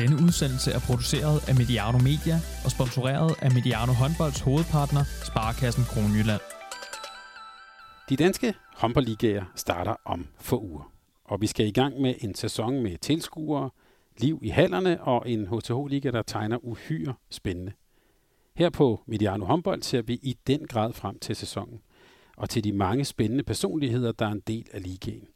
Denne udsendelse er produceret af Mediano Media og sponsoreret af Mediano Håndbolds hovedpartner, Sparkassen Kronjylland. De danske håndboldligaer starter om få uger, og vi skal i gang med en sæson med tilskuere, liv i hallerne og en HTH-liga, der tegner uhyre spændende. Her på Mediano Håndbold ser vi i den grad frem til sæsonen, og til de mange spændende personligheder, der er en del af ligaen.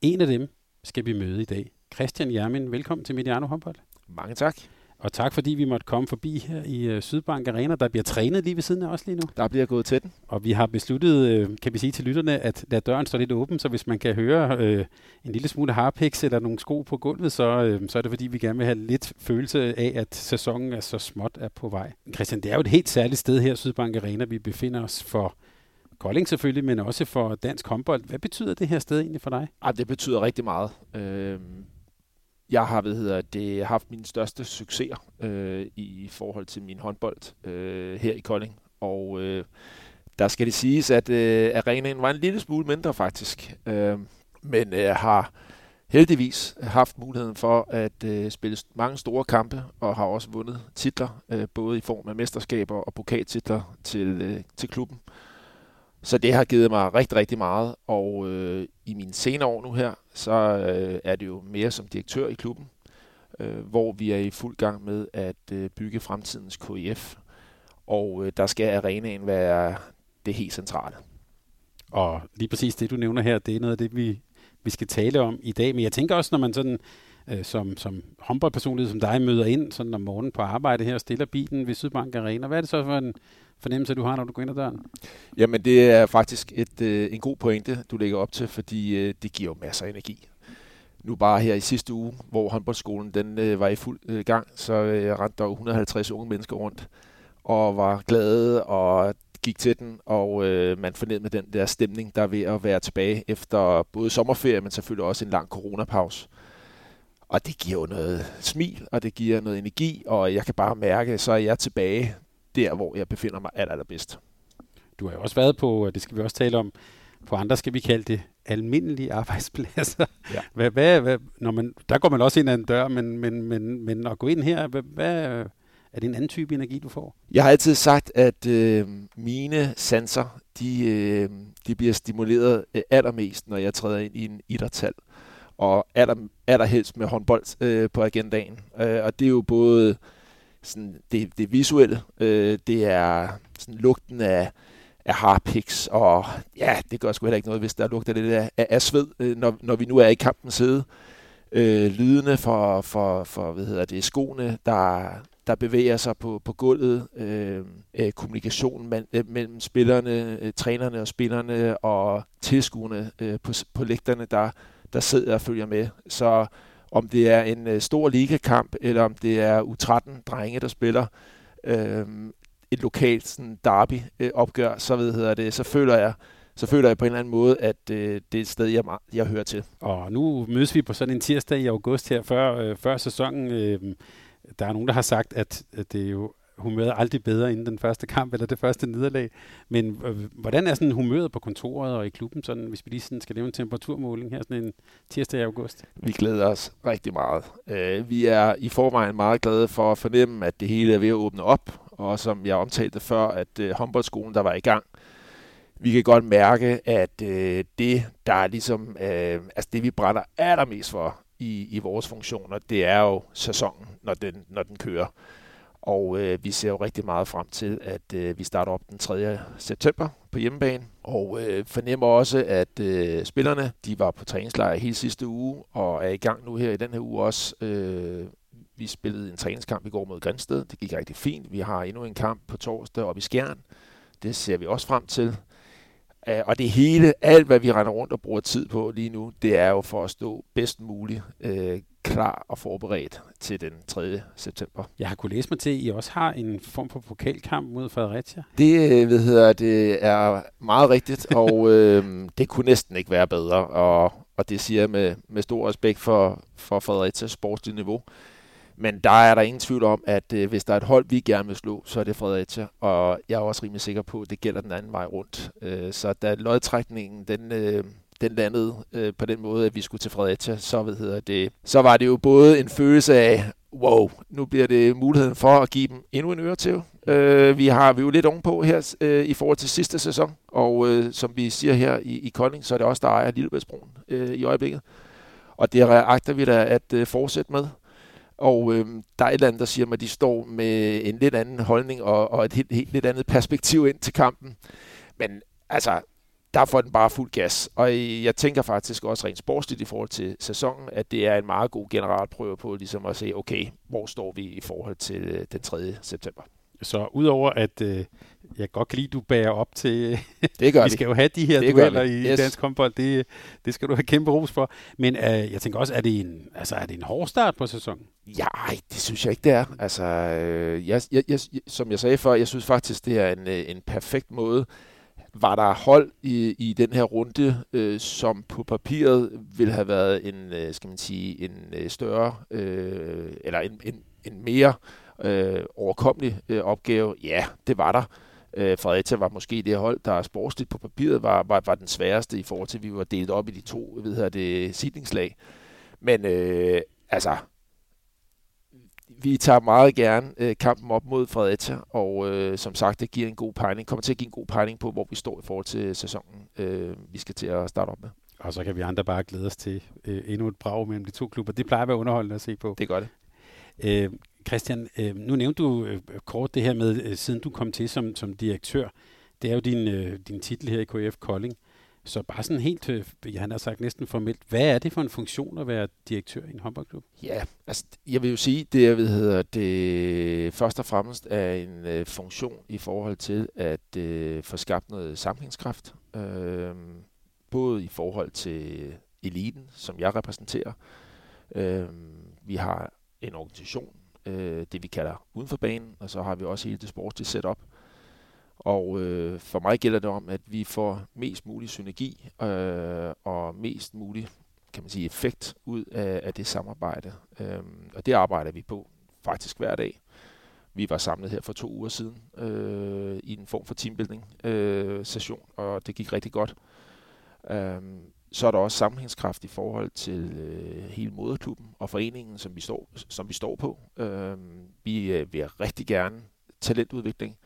En af dem skal vi møde i dag. Christian Jermin, velkommen til Mediano Håndbold. Mange tak. Og tak fordi vi måtte komme forbi her i uh, Sydbank Arena. Der bliver trænet lige ved siden af os lige nu. Der bliver gået til den. Og vi har besluttet, uh, kan vi sige til lytterne, at lade døren stå lidt åben, så hvis man kan høre uh, en lille smule harpiks eller nogle sko på gulvet, så, uh, så er det fordi, vi gerne vil have lidt følelse af, at sæsonen er så småt er på vej. Christian, det er jo et helt særligt sted her, Sydbank Arena. Vi befinder os for Kolding selvfølgelig, men også for dansk håndbold. Hvad betyder det her sted egentlig for dig? Ah, det betyder rigtig meget. Øh jeg har hvad hedder det, haft min største succeser øh, i forhold til min håndbold øh, her i Kolding. Og øh, der skal det siges, at øh, arenaen var en lille smule mindre faktisk. Øh, men øh, har heldigvis haft muligheden for at øh, spille mange store kampe, og har også vundet titler, øh, både i form af mesterskaber og pokaltitler til, øh, til klubben. Så det har givet mig rigtig, rigtig meget, og øh, i mine senere år nu her, så øh, er det jo mere som direktør i klubben, øh, hvor vi er i fuld gang med at øh, bygge fremtidens KIF, og øh, der skal arenaen være det helt centrale. Og lige præcis det, du nævner her, det er noget af det, vi, vi skal tale om i dag. Men jeg tænker også, når man sådan øh, som, som håndboldpersonlighed som dig møder ind sådan om morgenen på arbejde her og stiller bilen ved Sydbank Arena, hvad er det så for en fornemmelse, du har, når du går ind ad døren? Jamen, det er faktisk et, øh, en god pointe, du lægger op til, fordi øh, det giver jo masser af energi. Nu bare her i sidste uge, hvor håndboldskolen den, øh, var i fuld øh, gang, så øh, rendte der 150 unge mennesker rundt og var glade og gik til den, og øh, man fornemmede den der stemning, der er ved at være tilbage efter både sommerferie, men selvfølgelig også en lang coronapause. Og det giver jo noget smil, og det giver noget energi, og jeg kan bare mærke, så er jeg tilbage der, hvor jeg befinder mig aller, allerbedst. Du har jo også været på, det skal vi også tale om, på andre skal vi kalde det almindelige arbejdspladser. Ja. Hvad, hvad, hvad, når man, der går man også ind ad en dør, men, men, men, men at gå ind her, hvad, hvad, er det en anden type energi, du får? Jeg har altid sagt, at øh, mine sanser, de, øh, de bliver stimuleret øh, allermest, når jeg træder ind i en idrætshal. Og aller, allerhelst med håndbold øh, på agendaen. Øh, og det er jo både sådan det, det visuelle, øh, det er sådan lugten af, af harpiks, og ja, det gør sgu heller ikke noget, hvis der lugter lidt af, af, af sved, øh, når, når vi nu er i kampen side. Øh, lydene for, for, for hvad hedder det, skoene, der, der bevæger sig på, på gulvet, øh, øh, kommunikationen man, øh, mellem spillerne, øh, trænerne og spillerne og tilskuerne øh, på, på lægterne, der, der sidder og følger med. Så om det er en øh, stor ligakamp, eller om det er U13-drenge, der spiller øh, et lokalt sådan, derby-opgør, øh, så, ved, hedder det, så føler jeg, så føler jeg på en eller anden måde, at øh, det er et sted, jeg, jeg hører til. Og nu mødes vi på sådan en tirsdag i august her, før, øh, før sæsonen. Øh, der er nogen, der har sagt, at, at det er jo humøret aldrig bedre inden den første kamp eller det første nederlag. Men øh, hvordan er sådan humøret på kontoret og i klubben, sådan, hvis vi lige sådan skal lave en temperaturmåling her sådan en tirsdag i august? Vi glæder os rigtig meget. Uh, vi er i forvejen meget glade for at fornemme, at det hele er ved at åbne op, og som jeg omtalte før, at uh, håndboldskolen, der var i gang, vi kan godt mærke, at øh, det, der er ligesom, altså det vi brænder allermest for i, i vores funktioner, det er jo sæsonen, når den, når den kører. Og øh, vi ser jo rigtig meget frem til, at øh, vi starter op den 3. september på hjemmebane. Og øh, fornemmer også, at øh, spillerne de var på træningslejr hele sidste uge, og er i gang nu her i den her uge også. Øh, vi spillede en træningskamp i går mod Grænsted. Det gik rigtig fint. Vi har endnu en kamp på torsdag op i Skjern. Det ser vi også frem til. Uh, og det hele, alt hvad vi render rundt og bruger tid på lige nu, det er jo for at stå bedst muligt uh, klar og forberedt til den 3. september. Jeg har kunnet læse mig til, at I også har en form for pokalkamp mod Fredericia. Det, øh, ved jeg, det er meget rigtigt, og øh, det kunne næsten ikke være bedre, og, og det siger jeg med, med stor respekt for, for Fredericia sportslige niveau. Men der er der ingen tvivl om, at øh, hvis der er et hold, vi gerne vil slå, så er det Fredericia. Og jeg er også rimelig sikker på, at det gælder den anden vej rundt. Øh, så da lodtrækningen, den, øh, den landede øh, på den måde, at vi skulle til Fredericia, så, ved jeg, det, så var det jo både en følelse af, wow, nu bliver det muligheden for at give dem endnu en øre til. Øh, vi har vi er jo lidt ovenpå her øh, i forhold til sidste sæson, og øh, som vi siger her i, i Kolding, så er det også der ejer Lillebæltsbroen øh, i øjeblikket. Og det agter vi da at øh, fortsætte med. Og øh, der er et eller andet, der siger mig, at de står med en lidt anden holdning og, og et helt, helt lidt andet perspektiv ind til kampen. Men altså, der får den bare fuld gas. Og øh, jeg tænker faktisk også rent sportsligt i forhold til sæsonen, at det er en meget god generalprøve på ligesom at se, okay, hvor står vi i forhold til øh, den 3. september. Så udover at øh, jeg godt kan lide, at du bærer op til... Det gør vi. skal jo have de her det dueller i yes. dansk håndbold. Det, det skal du have kæmpe ros for. Men øh, jeg tænker også, er det, en, altså, er det en hård start på sæsonen? Ja, det synes jeg ikke, det er. Altså, øh, jeg, jeg, jeg, som jeg sagde før, jeg synes faktisk, det er en, øh, en perfekt måde var der hold i, i den her runde, øh, som på papiret ville have været en, øh, skal man sige, en øh, større, øh, eller en, en, en mere øh, overkommelig øh, opgave? Ja, det var der. Øh, Fredericia var måske det hold, der sportsligt på papiret var, var, var den sværeste i forhold til, at vi var delt op i de to ved det, sidningslag. Men øh, altså, vi tager meget gerne øh, kampen op mod Fredericia, og øh, som sagt, det giver en god pejling, kommer til at give en god pejling på, hvor vi står i forhold til sæsonen, øh, vi skal til at starte op med. Og så kan vi andre bare glæde os til øh, endnu et brag mellem de to klubber. Det plejer at være underholdende at se på. Det gør det. Øh, Christian, øh, nu nævnte du øh, kort det her med, øh, siden du kom til som, som direktør. Det er jo din, øh, din titel her i KF Kolding. Så bare sådan helt, øh, han har sagt næsten formelt, hvad er det for en funktion at være direktør i en håndboldklub? Ja, altså jeg vil jo sige, det jeg ved hedder, det først og fremmest er en øh, funktion i forhold til at øh, få skabt noget sammenhængskraft. Øh, både i forhold til eliten, som jeg repræsenterer. Øh, vi har en organisation, øh, det vi kalder uden for banen, og så har vi også hele det sportslige setup. Og øh, for mig gælder det om, at vi får mest mulig synergi øh, og mest mulig kan man sige, effekt ud af, af det samarbejde. Øh, og det arbejder vi på faktisk hver dag. Vi var samlet her for to uger siden øh, i en form for teambuilding øh, session, og det gik rigtig godt. Øh, så er der også sammenhængskraft i forhold til øh, hele moderklubben og foreningen, som vi står, som vi står på. Øh, vi øh, vil rigtig gerne talentudvikling,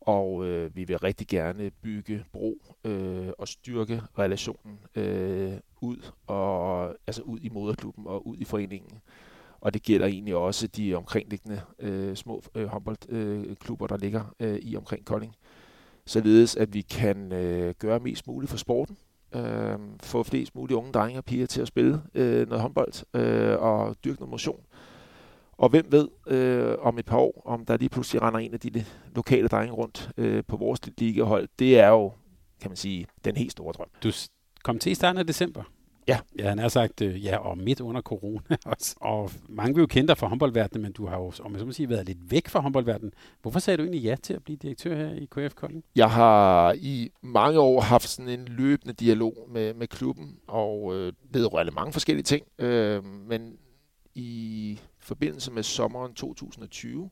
og øh, vi vil rigtig gerne bygge bro øh, og styrke relationen øh, ud og altså ud i moderklubben og ud i foreningen. Og det gælder egentlig også de omkringliggende øh, små øh, håndboldklubber, øh, der ligger øh, i omkring Kolding. Således at vi kan øh, gøre mest muligt for sporten, øh, få flest mulige unge drenge og piger til at spille øh, noget håndbold øh, og dyrke noget motion. Og hvem ved øh, om et par år, om der lige pludselig render en af de lokale drenge rundt øh, på vores ligahold. Det er jo, kan man sige, den helt store drøm. Du kom til i starten af december. Ja. Ja, han har sagt, øh, ja, og midt under corona også. Og mange vil jo kende dig fra håndboldverdenen, men du har jo, om jeg så må sige, været lidt væk fra håndboldverdenen. Hvorfor sagde du egentlig ja til at blive direktør her i KF Kolding? Jeg har i mange år haft sådan en løbende dialog med, med klubben, og øh, vedrørende mange forskellige ting. Øh, men i forbindelse med sommeren 2020,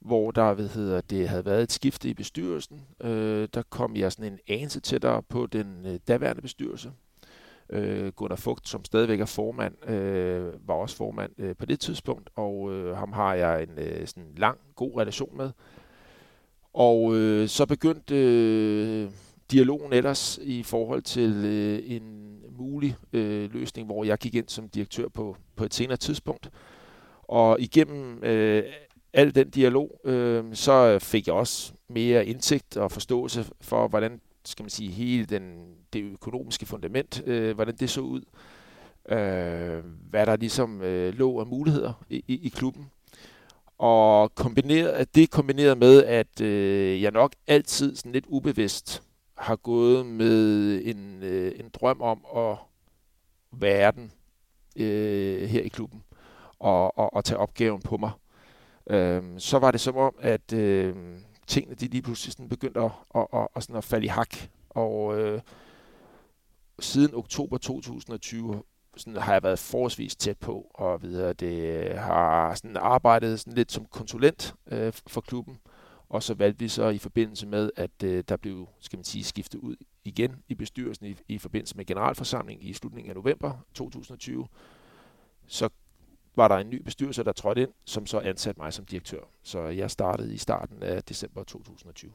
hvor der ved hedder, det havde været et skifte i bestyrelsen, øh, der kom jeg sådan en anelse tættere på den øh, daværende bestyrelse, Øh, Gunnar Fugt, som stadigvæk er formand, øh, var også formand øh, på det tidspunkt, og øh, ham har jeg en øh, sådan lang, god relation med. Og øh, så begyndte øh, dialogen ellers i forhold til øh, en mulig øh, løsning, hvor jeg gik ind som direktør på, på et senere tidspunkt. Og igennem øh, al den dialog, øh, så fik jeg også mere indsigt og forståelse for, hvordan skal man sige, hele den, det økonomiske fundament, øh, hvordan det så ud, øh, hvad der ligesom øh, lå af muligheder i, i, i klubben. Og kombineret, at det kombineret med, at øh, jeg nok altid sådan lidt ubevidst har gået med en, øh, en drøm om at være den øh, her i klubben og, og, og tage opgaven på mig. Øh, så var det som om, at øh, tingene de lige pludselig sådan begyndte at, at, at, at, sådan at falde i hak. Og øh, siden oktober 2020 sådan, har jeg været forholdsvis tæt på, og videre, det har sådan arbejdet sådan lidt som konsulent øh, for klubben. Og så valgte vi så i forbindelse med, at øh, der blev skal man sige, skiftet ud igen i bestyrelsen i, i forbindelse med generalforsamlingen i slutningen af november 2020, så var der en ny bestyrelse, der trådte ind, som så ansatte mig som direktør. Så jeg startede i starten af december 2020.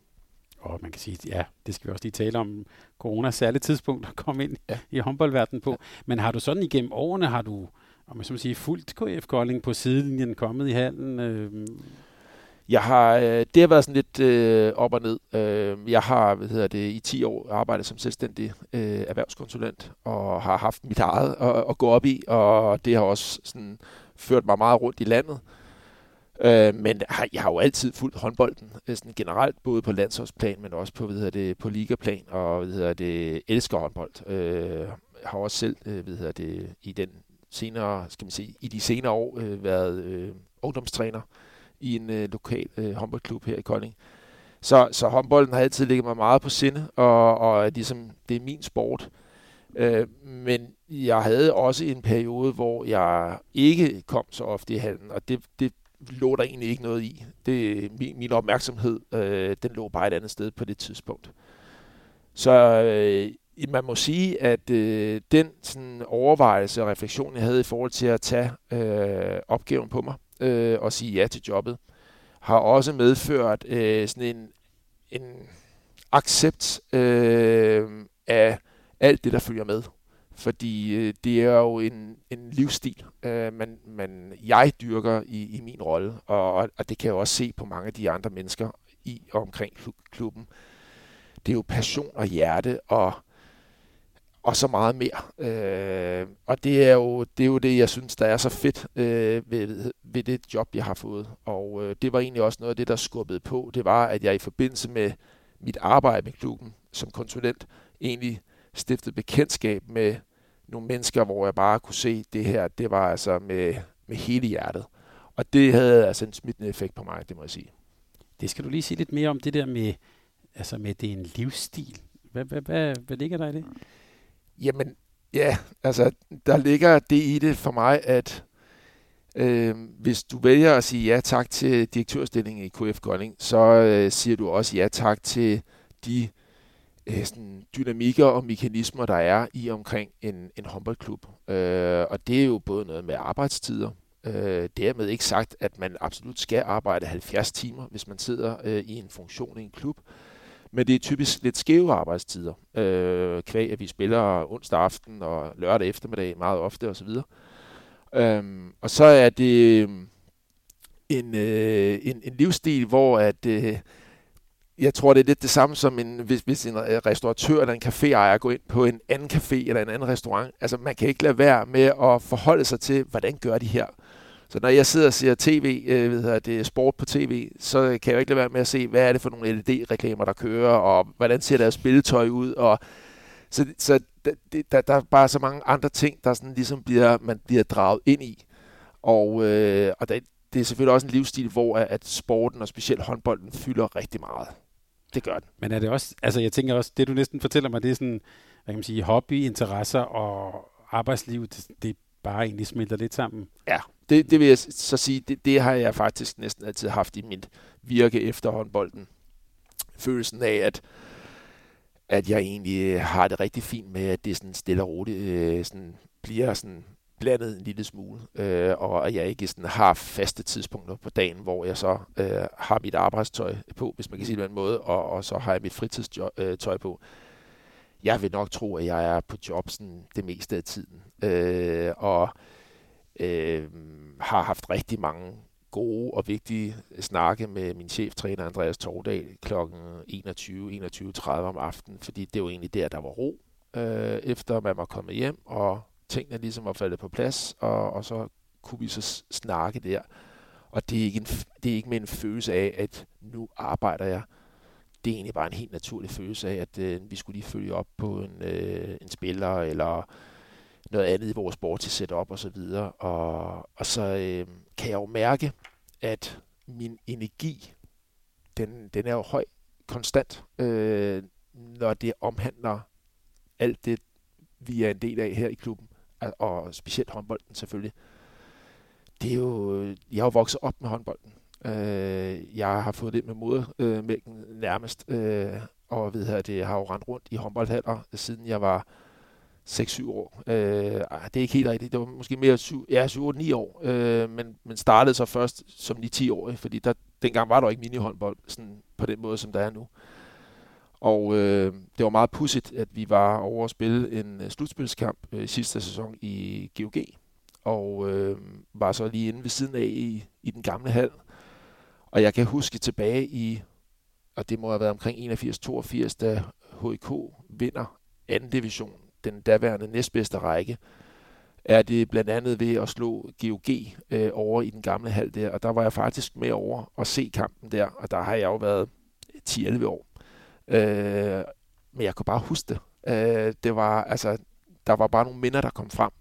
Og man kan sige, ja, det skal vi også lige tale om. Corona særligt tidspunkt at komme ind ja. i håndboldverdenen på. Ja. Men har du sådan igennem årene, har du om man så sige, fuldt KF Kolding på sidelinjen kommet i halen? Øh, jeg har, øh, det har været sådan lidt øh, op og ned. Øh, jeg har hvad hedder det, i 10 år arbejdet som selvstændig øh, erhvervskonsulent, og har haft mit eget at, at gå op i, og det har også sådan, ført mig meget rundt i landet. Øh, men jeg har jo altid fulgt håndbolden øh, sådan generelt, både på landsholdsplan, men også på, hvad hedder det, på ligaplan, og hvad hedder det, elsker håndbold. Øh, har også selv øh, hvad hedder det, i den senere, skal man sige, i de senere år øh, været øh, ungdomstræner i en øh, lokal øh, håndboldklub her i Kolding. Så, så håndbolden har altid ligget mig meget på sinde, og, og ligesom, det er min sport. Øh, men jeg havde også en periode, hvor jeg ikke kom så ofte i hallen, og det, det lå der egentlig ikke noget i. Det, min, min opmærksomhed, øh, den lå bare et andet sted på det tidspunkt. Så øh, man må sige, at øh, den sådan, overvejelse og refleksion, jeg havde i forhold til at tage øh, opgaven på mig øh, og sige ja til jobbet, har også medført øh, sådan en, en accept øh, af alt det, der følger med. Fordi øh, det er jo en, en livsstil, øh, man, man, jeg dyrker i, i min rolle, og, og det kan jeg også se på mange af de andre mennesker i og omkring klubben. Det er jo passion og hjerte og og så meget mere. Øh, og det er, jo, det er jo det, jeg synes, der er så fedt øh, ved, ved det job, jeg har fået. Og øh, det var egentlig også noget af det, der skubbede på. Det var, at jeg i forbindelse med mit arbejde med klubben som konsulent, egentlig stiftede bekendtskab med nogle mennesker, hvor jeg bare kunne se, det her, det var altså med, med hele hjertet. Og det havde altså en smittende effekt på mig, det må jeg sige. Det skal du lige sige lidt mere om, det der med, altså med det er en livsstil. Hvad, hvad, hvad, hvad ligger der i det? Jamen, ja, altså, der ligger det i det for mig, at øh, hvis du vælger at sige ja tak til direktørstillingen i KF Kolding, så øh, siger du også ja tak til de øh, sådan, dynamikker og mekanismer, der er i omkring en, en håndboldklub. Øh, og det er jo både noget med arbejdstider. Øh, dermed ikke sagt, at man absolut skal arbejde 70 timer, hvis man sidder øh, i en funktion i en klub. Men det er typisk lidt skæve arbejdstider. Øh, kvæg, at vi spiller onsdag aften og lørdag eftermiddag meget ofte osv. Øhm, og så er det øh, en, øh, en, en livsstil, hvor at, øh, jeg tror, det er lidt det samme som en, hvis, hvis en restauratør eller en caféejer går ind på en anden café eller en anden restaurant. Altså, man kan ikke lade være med at forholde sig til, hvordan gør de her. Så når jeg sidder og ser tv, øh, ved det er sport på tv, så kan jeg jo ikke lade være med at se, hvad er det for nogle LED-reklamer, der kører, og hvordan ser deres spilletøj ud, og så, så det, der, der er bare så mange andre ting, der sådan ligesom bliver, man bliver draget ind i. Og, øh, og det, det er selvfølgelig også en livsstil, hvor at sporten og specielt håndbolden fylder rigtig meget. Det gør den. Men er det også, altså jeg tænker også, det du næsten fortæller mig, det er sådan, hvad kan man sige, hobby, interesser og arbejdsliv, det, det bare egentlig smelter lidt sammen. Ja, det, det vil jeg så sige, det, det har jeg faktisk næsten altid haft i mit virke efter håndbolden. Følelsen af, at, at jeg egentlig har det rigtig fint med, at det sådan stille og roligt øh, sådan bliver sådan blandet en lille smule, øh, og at jeg ikke sådan har faste tidspunkter på dagen, hvor jeg så øh, har mit arbejdstøj på, hvis man kan sige det på en måde, og, og så har jeg mit fritidstøj øh, på. Jeg vil nok tro, at jeg er på job sådan det meste af tiden. Øh, og øh, har haft rigtig mange gode og vigtige snakke med min cheftræner Andreas Tordal kl. 21, 21.30 om aftenen, fordi det var egentlig der, der var ro, øh, efter man var kommet hjem, og tingene ligesom var faldet på plads, og, og så kunne vi så snakke der. Og det er, ikke en, det er ikke med en følelse af, at nu arbejder jeg. Det er egentlig bare en helt naturlig følelse af, at øh, vi skulle lige følge op på en, øh, en spiller, eller noget andet i vores sport til setup og så videre. Og, og så øh, kan jeg jo mærke, at min energi, den, den er jo høj, konstant, øh, når det omhandler alt det, vi er en del af her i klubben, og specielt håndbolden selvfølgelig. Det er jo, jeg har jo vokset op med håndbolden. Øh, jeg har fået det med modermælken øh, nærmest, øh, og ved her, det, jeg har jo rendt rundt i håndboldhaller, siden jeg var 6-7 år. Øh, ah, det er ikke helt rigtigt. Det var måske mere 7, ja, 7-8-9 år. Øh, men, men startede så først som 9-10 år, fordi der, dengang var der ikke minihåndbold sådan på den måde, som der er nu. Og øh, det var meget pudsigt, at vi var over at spille en øh, slutspilskamp øh, sidste sæson i GOG. Og øh, var så lige inde ved siden af i, i den gamle hal. Og jeg kan huske tilbage i, og det må have været omkring 81-82, da HIK vinder anden division, den daværende næstbedste række, er det blandt andet ved at slå GOG øh, over i den gamle hal der, og der var jeg faktisk med over at se kampen der, og der har jeg jo været 10-11 år. Øh, men jeg kunne bare huske det. Øh, det var, altså, der var bare nogle minder, der kom frem.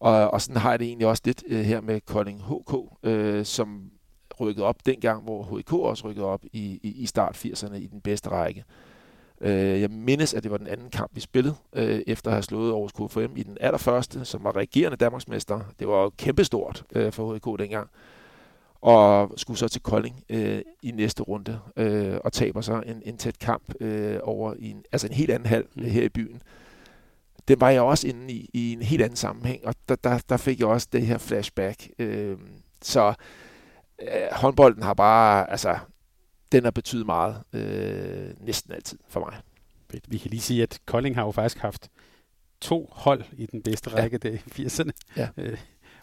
Og, og sådan har jeg det egentlig også lidt øh, her med Kolding HK, øh, som rykkede op dengang, hvor HK også rykkede op i, i, i start 80'erne i den bedste række. Øh, jeg mindes, at det var den anden kamp, vi spillede, øh, efter at have slået Aarhus KFM i den allerførste, som var regerende Danmarksmester. Det var jo kæmpestort øh, for HK dengang. Og skulle så til Kolding øh, i næste runde, øh, og taber så en, en tæt kamp øh, over i en, altså en helt anden hal mm. her i byen. Den var jeg også inde i, i en helt anden sammenhæng, og der, der, der fik jeg også det her flashback. Øh, så øh, håndbolden har bare, altså den har betydet meget øh, næsten altid for mig. Vi kan lige sige, at Kolding har jo faktisk haft to hold i den bedste række ja. det i 80'erne. Ja.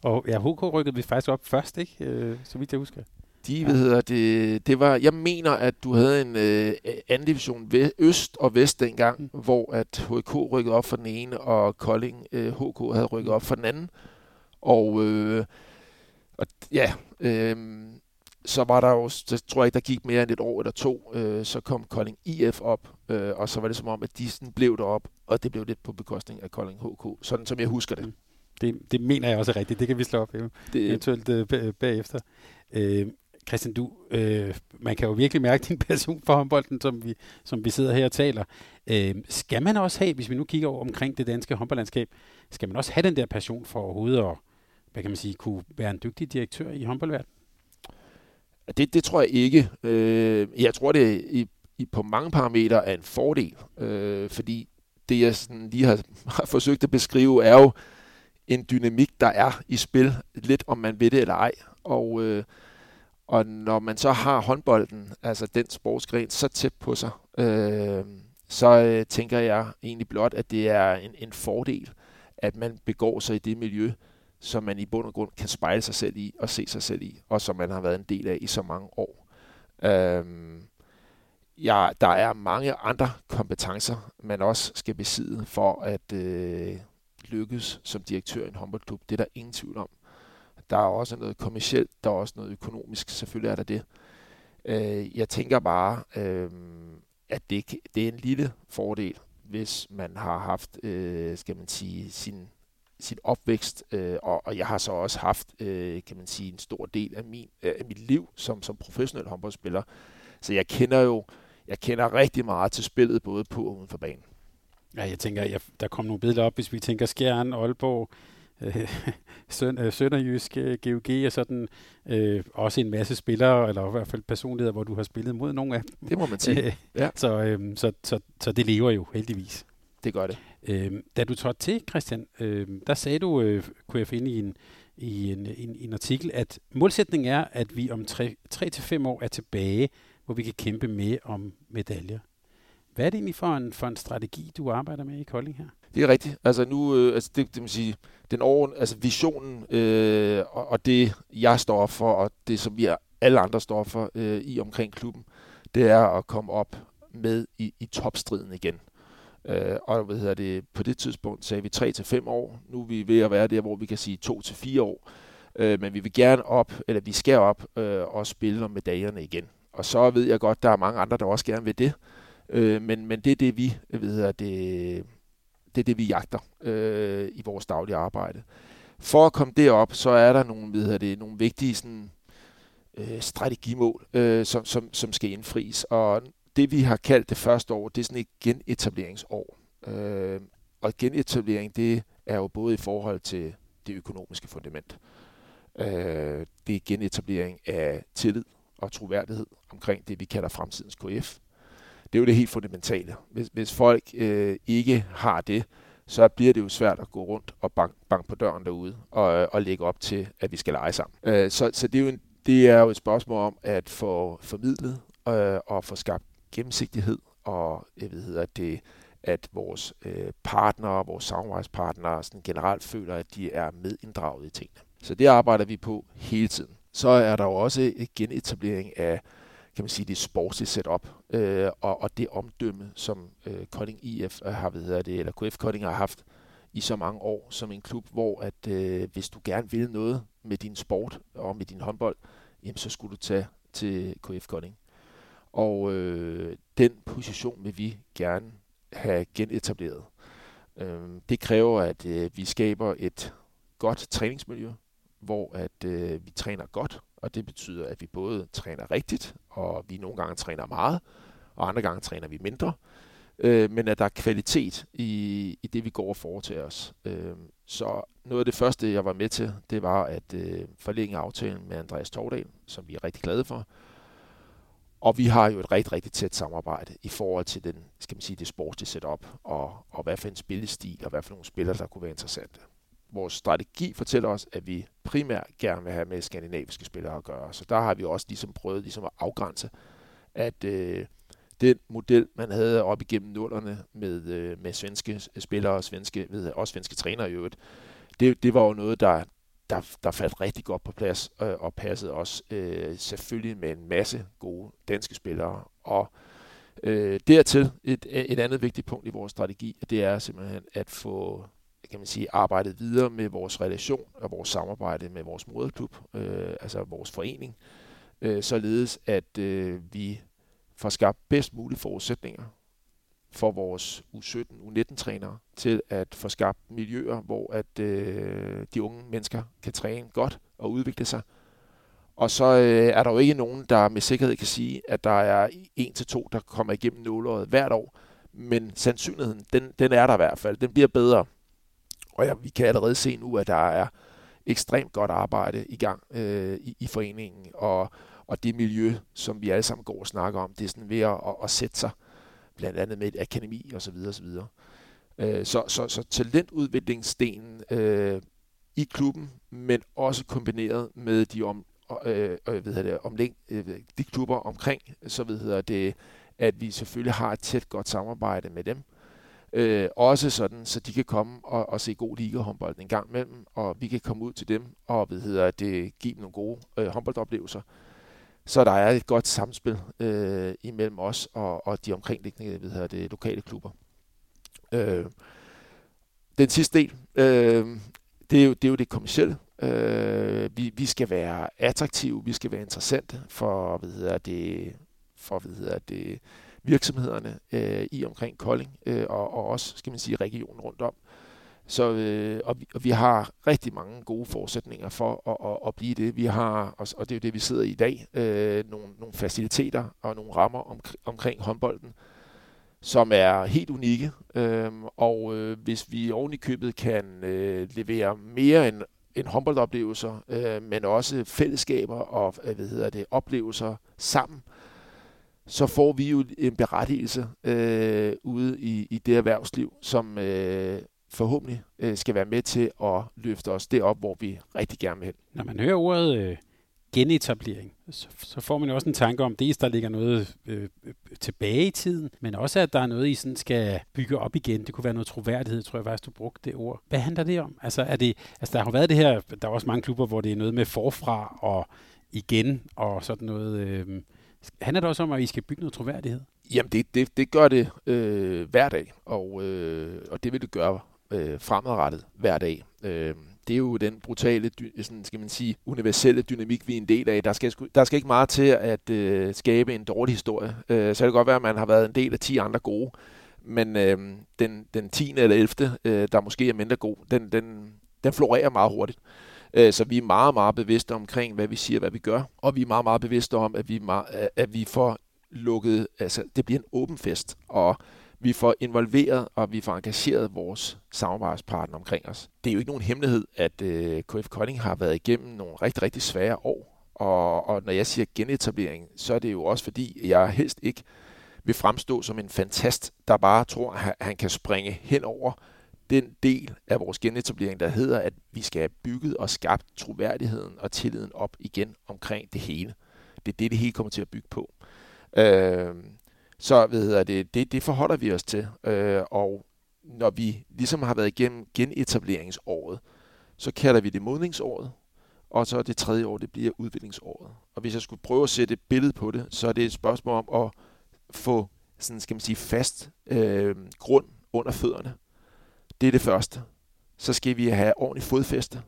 Og ja, HK rykkede vi faktisk op først, ikke? Øh, så vidt jeg husker. De, ja. hedder det, det var, jeg mener, at du havde en øh, anden division øst og vest dengang, mm. hvor at HK rykkede op for den ene, og Kolding øh, HK havde rykket op for den anden. Og, øh, og ja, øh, så var der jo, så tror jeg ikke, der gik mere end et år eller to, øh, så kom Kolding IF op, øh, og så var det som om, at de sådan blev derop, og det blev lidt på bekostning af Kolding HK, sådan som jeg husker det. Mm. Det, det mener jeg også er rigtigt, det kan vi slå op det, eventuelt øh, bagefter. Øh, Christian, du, øh, man kan jo virkelig mærke din passion for håndbolden, som vi, som vi sidder her og taler. Øh, skal man også have, hvis vi nu kigger over omkring det danske håndboldlandskab, skal man også have den der passion for overhovedet at, hvad kan man sige, kunne være en dygtig direktør i håndboldverdenen? Det, det tror jeg ikke. Øh, jeg tror, det i, i, på mange parametre er en fordel, øh, fordi det, jeg sådan lige har, har forsøgt at beskrive, er jo en dynamik, der er i spil, lidt om man ved det eller ej. Og, øh, og når man så har håndbolden, altså den sportsgren, så tæt på sig, øh, så øh, tænker jeg egentlig blot, at det er en, en fordel, at man begår sig i det miljø, som man i bund og grund kan spejle sig selv i og se sig selv i, og som man har været en del af i så mange år. Øhm, ja, der er mange andre kompetencer, man også skal besidde for at øh, lykkes som direktør i en håndboldklub. Det er der ingen tvivl om. Der er også noget kommercielt, der er også noget økonomisk, selvfølgelig er der det. Øh, jeg tænker bare, øh, at det, det er en lille fordel, hvis man har haft, øh, skal man sige, sin sin opvækst, øh, og, og jeg har så også haft, øh, kan man sige, en stor del af, min, øh, af mit liv som, som professionel håndboldspiller. Så jeg kender jo, jeg kender rigtig meget til spillet, både på og uden for banen. Ja, jeg tænker, jeg, der kommer nogle billeder op, hvis vi tænker Skjern, Aalborg, øh, Søn, øh, Sønderjysk, øh, GOG og sådan, øh, også en masse spillere, eller i hvert fald personligheder, hvor du har spillet mod nogle af dem. Det må man sige. ja. så, øh, så, så, så det lever jo heldigvis. Det gør det. Øh, da du trådte til, Christian, øh, der sagde du, øh, kunne jeg finde i en, i en, en, en artikel, at målsætningen er, at vi om 3-5 år er tilbage, hvor vi kan kæmpe med om medaljer. Hvad er det egentlig for en, for en strategi, du arbejder med i Kolding her? Det er rigtigt. Altså nu, øh, altså det, det vil sige, den over, altså visionen øh, og, og det, jeg står for, og det, som vi alle andre står for øh, i omkring klubben, det er at komme op med i, i topstriden igen. Øh, og hvad hedder det, på det tidspunkt sagde vi 3 til fem år. Nu er vi ved at være der, hvor vi kan sige 2 til fire år. Øh, men vi vil gerne op, eller vi skal op øh, og spille om medaljerne igen. Og så ved jeg godt, der er mange andre, der også gerne vil det. Øh, men, men det er det, vi ved hedder det, det er det, vi jagter øh, i vores daglige arbejde. For at komme derop, så er der nogle, ved hedder det, nogle vigtige sådan, øh, strategimål, øh, som, som, som skal indfries. Og det, vi har kaldt det første år, det er sådan et genetableringsår. Øh, og genetablering, det er jo både i forhold til det økonomiske fundament. Øh, det er genetablering af tillid og troværdighed omkring det, vi kalder fremtidens KF. Det er jo det helt fundamentale. Hvis, hvis folk øh, ikke har det, så bliver det jo svært at gå rundt og banke bank på døren derude og, øh, og lægge op til, at vi skal lege sammen. Øh, så så det, er jo en, det er jo et spørgsmål om at få formidlet øh, og få skabt gennemsigtighed og jeg ved, at det at vores øh, partnere, vores samarbejdspartnere sådan generelt føler, at de er medinddraget i tingene. Så det arbejder vi på hele tiden. Så er der jo også en genetablering af kan man sige, det sportslige setup øh, og, og det omdømme, som øh, Kolding IF har, ved det, eller KF Kolding har haft i så mange år som en klub, hvor at øh, hvis du gerne vil noget med din sport og med din håndbold, jamen så skulle du tage til KF Kolding. Og øh, den position vil vi gerne have genetableret. Øh, det kræver, at øh, vi skaber et godt træningsmiljø, hvor at øh, vi træner godt, og det betyder, at vi både træner rigtigt, og vi nogle gange træner meget, og andre gange træner vi mindre, øh, men at der er kvalitet i, i det, vi går og foretager os. Øh, så noget af det første, jeg var med til, det var at øh, forlænge aftalen med Andreas Tordal, som vi er rigtig glade for. Og vi har jo et rigtig, rigtig tæt samarbejde i forhold til den, skal man sige, det sportslige setup, og, og hvad for en spillestil, og hvad for nogle spillere, der kunne være interessante vores strategi fortæller os, at vi primært gerne vil have med skandinaviske spillere at gøre. Så der har vi også ligesom prøvet ligesom at afgrænse, at øh, den model, man havde op igennem nullerne med, øh, med svenske spillere og svenske, ved, også svenske trænere i øvrigt, det, det var jo noget, der, der, der faldt rigtig godt på plads øh, og passede også øh, selvfølgelig med en masse gode danske spillere. Og øh, dertil et, et andet vigtigt punkt i vores strategi, det er simpelthen at få kan man sige, arbejdet videre med vores relation og vores samarbejde med vores moderklub, øh, altså vores forening, øh, således at øh, vi får skabt bedst mulige forudsætninger for vores U17, U19-trænere til at få skabt miljøer, hvor at øh, de unge mennesker kan træne godt og udvikle sig. Og så øh, er der jo ikke nogen, der med sikkerhed kan sige, at der er en til to, der kommer igennem nåleåret hvert år. Men sandsynligheden, den, den er der i hvert fald. Den bliver bedre. Og ja, vi kan allerede se nu, at der er ekstremt godt arbejde i gang øh, i, i foreningen, og, og det miljø, som vi alle sammen går og snakker om, det er sådan ved at, at, at sætte sig, blandt andet med et akademi osv. osv. Øh, så, så, så talentudviklingsdelen øh, i klubben, men også kombineret med de om, øh, øh, ved det, omlæng, øh, de klubber omkring, så ved det, at vi selvfølgelig har et tæt godt samarbejde med dem, Øh, også sådan, så de kan komme og, og se god ligahåndbold en gang imellem, og vi kan komme ud til dem og hvad hedder det, give dem nogle gode øh, håndboldoplevelser. Så der er et godt samspil øh, imellem os og, og de omkringliggende hvad hedder det, lokale klubber. Øh, den sidste del, øh, det, er jo, det er jo det kommercielle. Øh, vi, vi skal være attraktive, vi skal være interessante for, hvad hedder det, for, hvad hedder det, virksomhederne øh, i omkring Kolding øh, og, og også, skal man sige, regionen rundt om. Så, øh, og, vi, og vi har rigtig mange gode forudsætninger for at, at, at blive det. Vi har, og, og det er jo det, vi sidder i i dag, øh, nogle, nogle faciliteter og nogle rammer om, omkring håndbolden, som er helt unikke. Øh, og øh, hvis vi oven i købet kan øh, levere mere end, end håndboldoplevelser, øh, men også fællesskaber og øh, hvad hedder det, oplevelser sammen, øh, så får vi jo en berettigelse øh, ude i, i det erhvervsliv, som øh, forhåbentlig øh, skal være med til at løfte os derop, hvor vi rigtig gerne vil hen. Når man hører ordet øh, genetablering, så, så får man jo også en tanke om, dels der ligger noget øh, øh tilbage i tiden, men også at der er noget, I sådan skal bygge op igen. Det kunne være noget troværdighed, tror jeg faktisk, du brugte det ord. Hvad handler det om? Altså, er det, altså der har været det her, der er også mange klubber, hvor det er noget med forfra og igen og sådan noget... Øh, Handler det også om, at I skal bygge noget troværdighed? Jamen, det, det, det gør det øh, hver dag, og, øh, og det vil det gøre øh, fremadrettet hver dag. Øh, det er jo den brutale, sådan skal man sige, universelle dynamik, vi er en del af. Der skal, der skal ikke meget til at øh, skabe en dårlig historie. Øh, så kan det godt være, at man har været en del af 10 andre gode, men øh, den, den 10. eller 11., øh, der måske er mindre god, den, den, den florerer meget hurtigt. Øh, så vi er meget, meget bevidste omkring, hvad vi siger, hvad vi gør, og vi er meget, meget bevidste om, at vi, at vi får lukket, altså det bliver en åben fest, og vi får involveret og vi får engageret vores samarbejdspartner omkring os. Det er jo ikke nogen hemmelighed, at øh, KF Kolding har været igennem nogle rigtig, rigtig svære år. Og, og når jeg siger genetablering, så er det jo også fordi, jeg helst ikke vil fremstå som en fantast, der bare tror, at han kan springe hen over den del af vores genetablering, der hedder, at vi skal have bygget og skabt troværdigheden og tilliden op igen omkring det hele. Det er det, det hele kommer til at bygge på. Øh, så hvad hedder det, det, det forholder vi os til. Øh, og når vi ligesom har været igennem genetableringsåret, så kalder vi det modningsåret, og så det tredje år, det bliver udviklingsåret. Og hvis jeg skulle prøve at sætte et billede på det, så er det et spørgsmål om at få sådan, skal man sige, fast øh, grund under fødderne. Det er det første. Så skal vi have ordentligt fodfæste.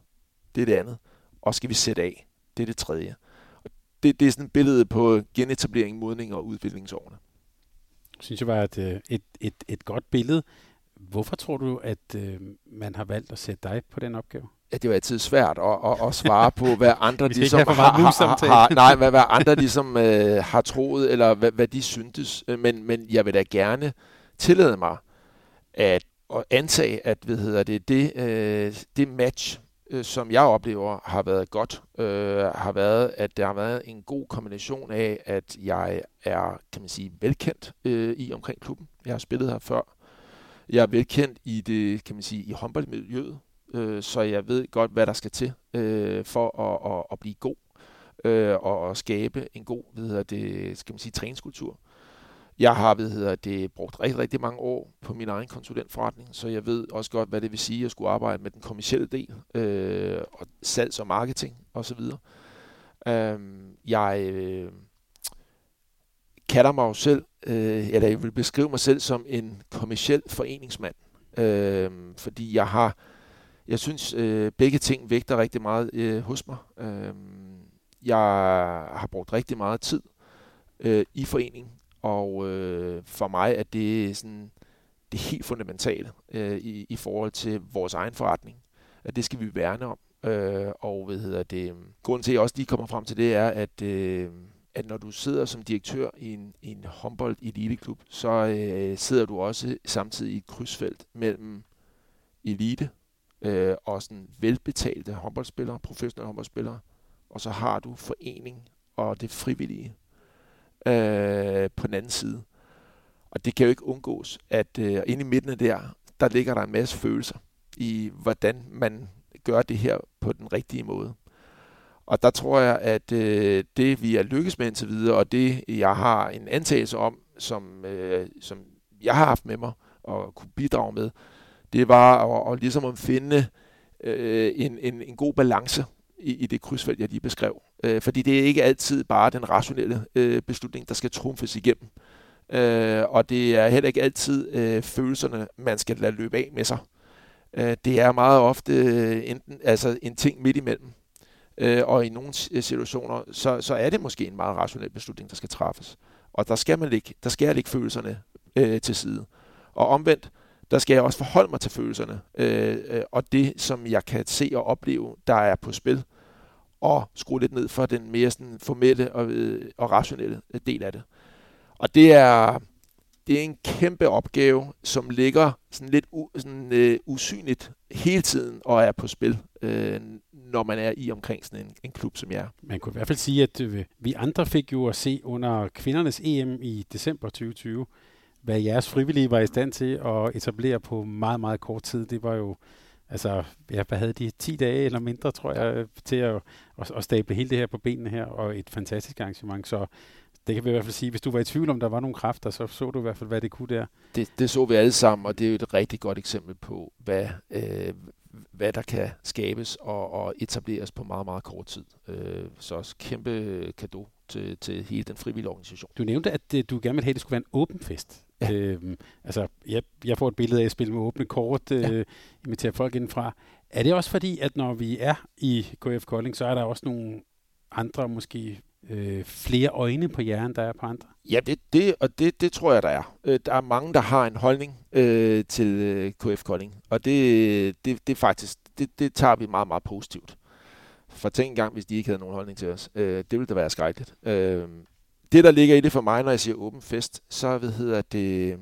Det er det andet. Og skal vi sætte af. Det er det tredje. Og det, det er sådan et billede på genetablering, modning og udviklingsårene. Synes jeg var et, øh, et, et, et godt billede. Hvorfor tror du, at øh, man har valgt at sætte dig på den opgave? Ja, det jo altid svært at, at, at svare på, hvad andre ligesom har, har, har, nej, hvad, hvad andre ligesom øh, har troet, eller hvad, hvad de syntes. Men, men jeg vil da gerne tillade mig at, at antage, at hvad hedder det, det, øh, det match, øh, som jeg oplever har været godt, øh, har været, at der har været en god kombination af, at jeg er, kan man sige, velkendt øh, i omkring klubben. Jeg har spillet her før. Jeg er velkendt i det, kan man sige, i håndboldmiljøet, øh, så jeg ved godt, hvad der skal til øh, for at, at, at blive god øh, og at skabe en god, hvad hedder det, skal man sige, træningskultur. Jeg har ved hedder det, brugt rigtig, rigtig mange år på min egen konsulentforretning, så jeg ved også godt, hvad det vil sige at skulle arbejde med den kommercielle del, øh, og salgs- og marketing osv. Øh, jeg øh, kalder mig jo selv, øh, eller jeg vil beskrive mig selv som en kommerciel foreningsmand, øh, fordi jeg har, jeg synes, øh, begge ting vægter rigtig meget øh, hos mig. Øh, jeg har brugt rigtig meget tid øh, i foreningen, og øh, for mig er det sådan det helt fundamentale øh, i, i forhold til vores egen forretning. At det skal vi værne om. Øh, og hvad hedder det? Grunden til, at jeg også lige kommer frem til det, er, at, øh, at når du sidder som direktør i en, i en håndbold eliteklub, så øh, sidder du også samtidig i et krydsfelt mellem elite øh, og sådan velbetalte håndboldspillere, professionelle håndboldspillere, og så har du forening og det frivillige øh, på den anden side. Og det kan jo ikke undgås, at øh, inde i midten af der, der ligger der en masse følelser i, hvordan man gør det her på den rigtige måde. Og der tror jeg, at øh, det vi er lykkes med indtil videre, og det jeg har en antagelse om, som, øh, som jeg har haft med mig og kunne bidrage med, det var at, at ligesom at finde øh, en, en, en god balance i, i det krydsfelt, jeg lige beskrev. Øh, fordi det er ikke altid bare den rationelle øh, beslutning, der skal trumfes igennem. Øh, og det er heller ikke altid øh, følelserne, man skal lade løbe af med sig. Øh, det er meget ofte øh, enten, altså en ting midt imellem. Øh, og i nogle øh, situationer, så, så er det måske en meget rationel beslutning, der skal træffes. Og der skal man ikke, der skal jeg lægge følelserne øh, til side. Og omvendt, der skal jeg også forholde mig til følelserne, øh, øh, og det, som jeg kan se og opleve, der er på spil, og skrue lidt ned for den mere sådan formelle og, øh, og rationelle øh, del af det. Og det er, det er en kæmpe opgave, som ligger sådan lidt u, sådan, øh, usynligt hele tiden og er på spil, øh, når man er i omkring sådan en, en klub som jeg Man kunne i hvert fald sige, at øh, vi andre fik jo at se under kvindernes EM i december 2020, hvad jeres frivillige var i stand til at etablere på meget, meget kort tid. Det var jo, altså, ja, hvad havde de, 10 dage eller mindre, tror jeg, til at, at, at stable hele det her på benene her, og et fantastisk arrangement. Så det kan vi i hvert fald sige, hvis du var i tvivl om, der var nogle kræfter, så så du i hvert fald, hvad det kunne der. Det, det så vi alle sammen, og det er jo et rigtig godt eksempel på, hvad, øh, hvad der kan skabes og, og etableres på meget, meget kort tid. Øh, så også kæmpe kado til, til hele den frivillige organisation. Du nævnte, at øh, du gerne ville have, at det skulle være en åben fest. Ja. Øhm, altså, jeg, jeg får et billede af at spille med åbne kort, øh, ja. invitere folk indenfra. Er det også fordi, at når vi er i KF Kolding, så er der også nogle andre, måske øh, flere øjne på hjernen, der er på andre? Ja, det, det, og det, det tror jeg, der er. Øh, der er mange, der har en holdning øh, til øh, KF Kolding, og det, det, det faktisk, det, det tager vi meget, meget positivt. For tænk engang, hvis de ikke havde nogen holdning til os. Øh, det ville da være skrækkeligt. Øh, det, der ligger i det for mig, når jeg siger åben fest, så ved hedder det,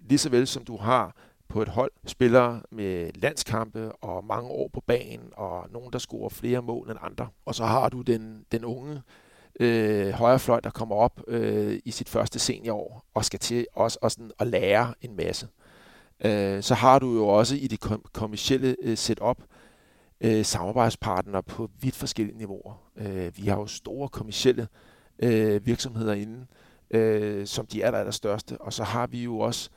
lige så vel som du har på et hold spillere med landskampe og mange år på banen, og nogen, der scorer flere mål end andre. Og så har du den, den unge øh, højrefløj, der kommer op øh, i sit første seniorår og skal til også, også sådan at lære en masse. øh, så har du jo også i det kom- kommercielle øh, setup øh, samarbejdspartnere på vidt forskellige niveauer. Øh, vi har jo store kommercielle øh, Øh, virksomheder inde, øh, som de er der, er der største, og så har vi jo også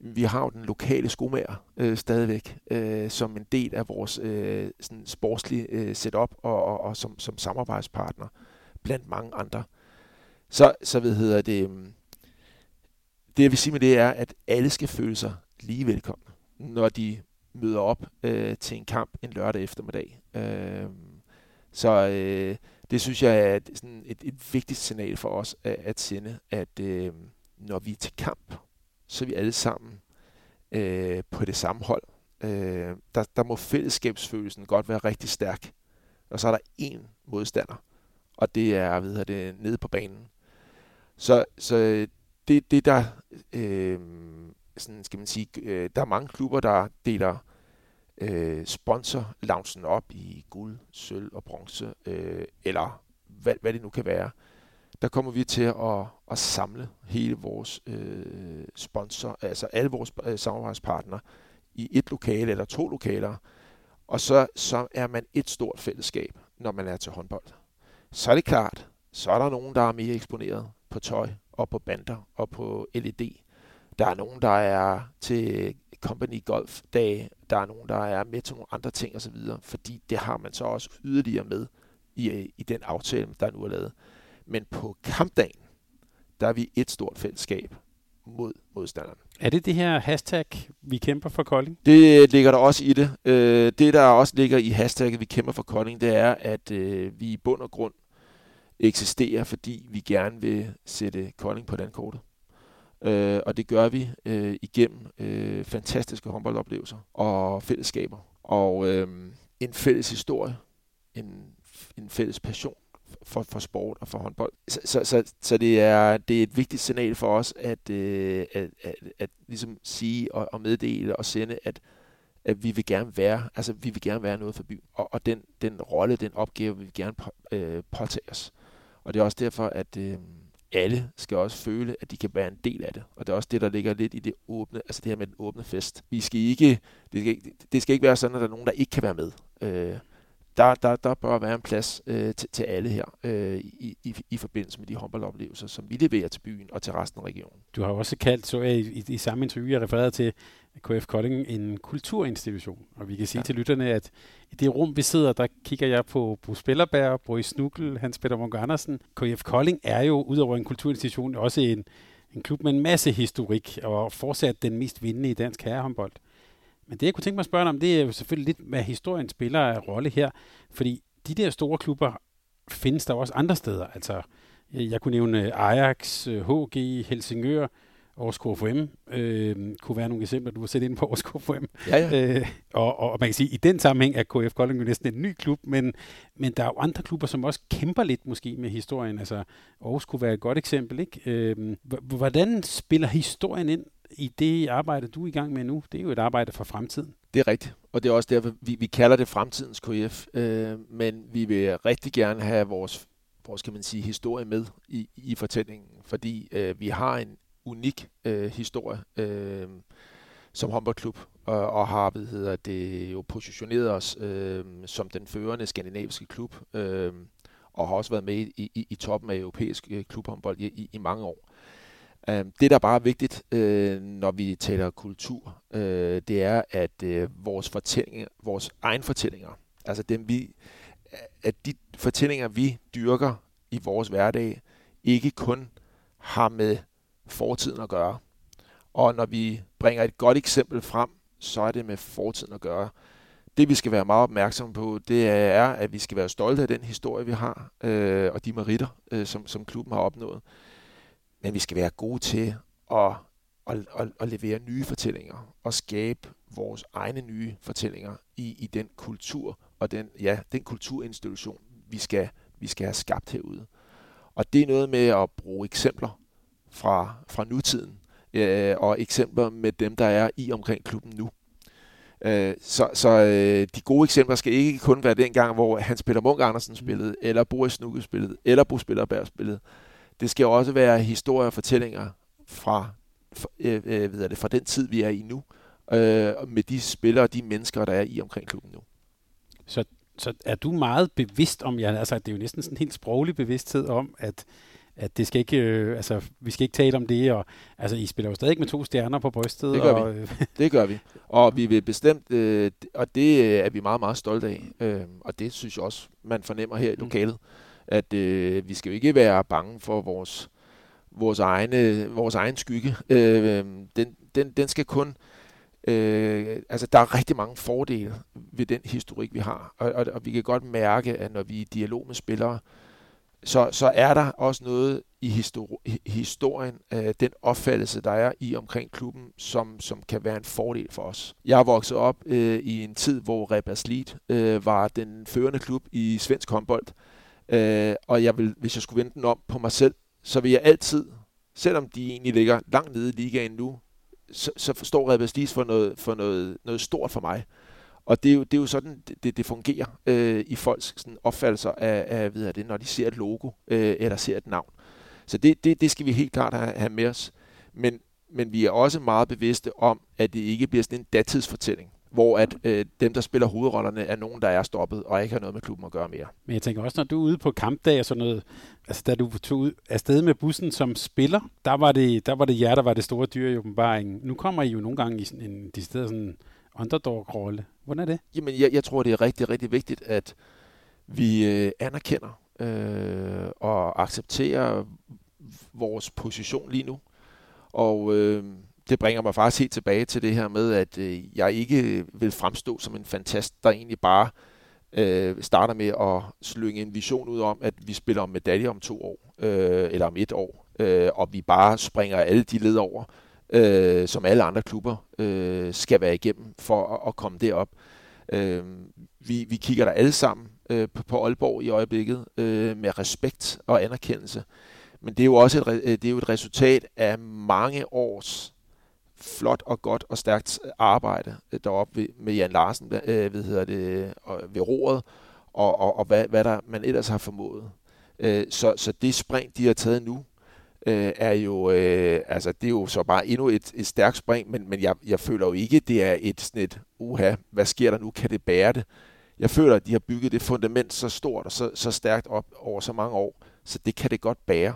vi har jo den lokale skomager øh, stadigvæk, øh, som en del af vores øh, sådan sportslige øh, setup og, og, og som, som samarbejdspartner blandt mange andre. Så, så ved hedder det, øhm, det jeg vil sige med det er, at alle skal føle sig lige velkomne, når de møder op øh, til en kamp en lørdag eftermiddag. Øh, så øh, det synes jeg er et, sådan et, et vigtigt signal for os at, at sende, at øh, når vi er til kamp, så er vi alle sammen øh, på det samme hold. Øh, der, der må fællesskabsfølelsen godt være rigtig stærk. Og så er der én modstander, og det er ved det, nede på banen. Så, så det, det der, øh, sådan skal man sige, øh, der er mange klubber, der deler øh, sponsor op i guld, sølv og bronze, øh, eller hvad, hvad det nu kan være. Der kommer vi til at, at samle hele vores øh, sponsor, altså alle vores øh, samarbejdspartnere i et lokale eller to lokaler, og så, så er man et stort fællesskab, når man er til håndbold. Så er det klart, så er der nogen, der er mere eksponeret på tøj og på bander og på LED. Der er nogen, der er til company golf dage. Der er nogen, der er med til nogle andre ting osv., fordi det har man så også yderligere med i, i den aftale, der nu er lavet. Men på kampdagen, der er vi et stort fællesskab mod modstanderen. Er det det her hashtag, vi kæmper for Kolding? Det ligger der også i det. Øh, det, der også ligger i hashtagget, vi kæmper for Kolding, det er, at øh, vi i bund og grund eksisterer, fordi vi gerne vil sætte Kolding på den kortet. Øh, og det gør vi øh, igennem øh, fantastiske håndboldoplevelser og fællesskaber. Og øh, en fælles historie, en, en fælles passion for, for sport og for håndbold. Så, så, så, så det, er, det er et vigtigt signal for os at, øh, at, at, at ligesom sige og, og meddele og sende, at, at vi vil gerne være, altså vi vil gerne være noget for byen. Og, og den, den rolle, den opgave, vil vi gerne på, øh, påtage os. Og det er også derfor, at øh, alle skal også føle, at de kan være en del af det. Og det er også det, der ligger lidt i det åbne, altså det her med den åbne fest. Vi skal ikke, det, skal, det skal ikke være sådan, at der er nogen, der ikke kan være med. Øh, der, der, der bør være en plads øh, til, til alle her øh, i, i, i forbindelse med de håndboldoplevelser, som vi leverer til byen og til resten af regionen. Du har også kaldt, så jeg i, i, i samme interview, jeg refererede til KF Kolding, en kulturinstitution. Og vi kan sige ja. til lytterne, at i det rum, vi sidder, der kigger jeg på Bo Spillerberg, Boris Snukkel, Hans Peter Munch Andersen. KF Kolding er jo, udover en kulturinstitution, også en, en klub med en masse historik, og fortsat den mest vindende i dansk herrehåndbold. Men det, jeg kunne tænke mig at spørge om, det er jo selvfølgelig lidt, hvad historien spiller af rolle her. Fordi de der store klubber findes der også andre steder. Altså, jeg kunne nævne Ajax, HG, Helsingør, Aarhus KFM øh, kunne være nogle eksempler, du har set ind på Aarhus KFM. Ja, ja. Øh, og, og man kan sige, at i den sammenhæng er KF Kolding jo næsten en ny klub, men, men der er jo andre klubber, som også kæmper lidt måske med historien. Altså, Aarhus kunne være et godt eksempel. Ikke? Øh, hvordan spiller historien ind i det arbejde, du er i gang med nu? Det er jo et arbejde for fremtiden. Det er rigtigt, og det er også derfor, vi, vi kalder det fremtidens KF. Øh, men vi vil rigtig gerne have vores vores kan man sige, historie med i, i fortællingen, fordi øh, vi har en unik øh, historie øh, som håndboldklub, og, og har hvad hedder det, jo positioneret os øh, som den førende skandinaviske klub, øh, og har også været med i, i, i toppen af europæisk øh, klubhåndbold i, i, i mange år. Øh, det, der bare er vigtigt, øh, når vi taler kultur, øh, det er, at øh, vores fortællinger, vores egen fortællinger, altså dem vi, at de fortællinger, vi dyrker i vores hverdag, ikke kun har med fortiden at gøre. Og når vi bringer et godt eksempel frem, så er det med fortiden at gøre. Det vi skal være meget opmærksomme på, det er, at vi skal være stolte af den historie, vi har, øh, og de meritter, øh, som, som klubben har opnået. Men vi skal være gode til at, at, at, at levere nye fortællinger og skabe vores egne nye fortællinger i, i den kultur og den, ja, den kulturinstitution, vi skal, vi skal have skabt herude. Og det er noget med at bruge eksempler fra, fra nutiden, øh, og eksempler med dem, der er i omkring klubben nu. Øh, så så øh, de gode eksempler skal ikke kun være den gang, hvor Hans Peter Munk Andersen spillede, eller Boris Snukke spillede, eller Bo Spillerberg spillede. Det skal også være historier og fortællinger fra, fra, øh, øh, ved det, fra den tid, vi er i nu, øh, med de spillere og de mennesker, der er i omkring klubben nu. Så, så er du meget bevidst om, ja, altså det er jo næsten sådan en helt sproglig bevidsthed om, at at det skal ikke, øh, altså, vi skal ikke tale om det, og altså, I spiller jo stadig med to stjerner på brystet. Det gør og, vi. det gør vi. Og vi vil bestemt, øh, og det er vi meget, meget stolte af. Øh, og det synes jeg også, man fornemmer her i mm at øh, vi skal jo ikke være bange for vores, vores, egne, vores egen skygge. Øh, den, den, den skal kun, øh, altså der er rigtig mange fordele ved den historik, vi har. Og, og, og vi kan godt mærke, at når vi er i dialog med spillere, så, så er der også noget i histori- historien, øh, den opfattelse, der er i omkring klubben, som, som kan være en fordel for os. Jeg er vokset op øh, i en tid, hvor Rebas øh, var den førende klub i svensk håndbold, øh, og jeg vil, hvis jeg skulle vende den om på mig selv, så vil jeg altid, selvom de egentlig ligger langt nede i ligaen nu, så, så forstår Rebas Lead for, noget, for noget, noget stort for mig. Og det er jo, det er jo sådan, det, det fungerer øh, i folks sådan, opfattelser af, af ved det, når de ser et logo øh, eller ser et navn. Så det, det, det skal vi helt klart have, have med os. Men, men vi er også meget bevidste om, at det ikke bliver sådan en datidsfortælling, hvor at øh, dem, der spiller hovedrollerne, er nogen, der er stoppet og ikke har noget med klubben at gøre mere. Men jeg tænker også, når du er ude på kampdag og sådan noget, altså da du tog ud afsted med bussen som spiller, der var det, der var det jer, der var det store dyr i åbenbaringen. Nu kommer I jo nogle gange i sådan en, de steder sådan underdog-rolle. Hvordan er det? Jamen, jeg, jeg tror, det er rigtig, rigtig vigtigt, at vi øh, anerkender øh, og accepterer vores position lige nu. Og øh, det bringer mig faktisk helt tilbage til det her med, at øh, jeg ikke vil fremstå som en fantast, der egentlig bare øh, starter med at slynge en vision ud om, at vi spiller om medalje om to år, øh, eller om et år, øh, og vi bare springer alle de led over, øh, som alle andre klubber øh, skal være igennem for at, at komme derop. Øh, vi, vi kigger der alle sammen øh, på, på Aalborg i øjeblikket øh, med respekt og anerkendelse. Men det er jo også et, øh, det er jo et resultat af mange års flot og godt og stærkt arbejde øh, deroppe med Jan Larsen øh, ved, hedder det, ved roret, og, og, og hvad, hvad der man ellers har formået. Øh, så, så det spring, de har taget nu, øh, er jo, øh, altså det er jo så bare endnu et, et stærkt spring, men, men jeg, jeg føler jo ikke, det er et sådan et, uha, hvad sker der nu, kan det bære det? Jeg føler, at de har bygget det fundament så stort og så, så stærkt op over så mange år, så det kan det godt bære.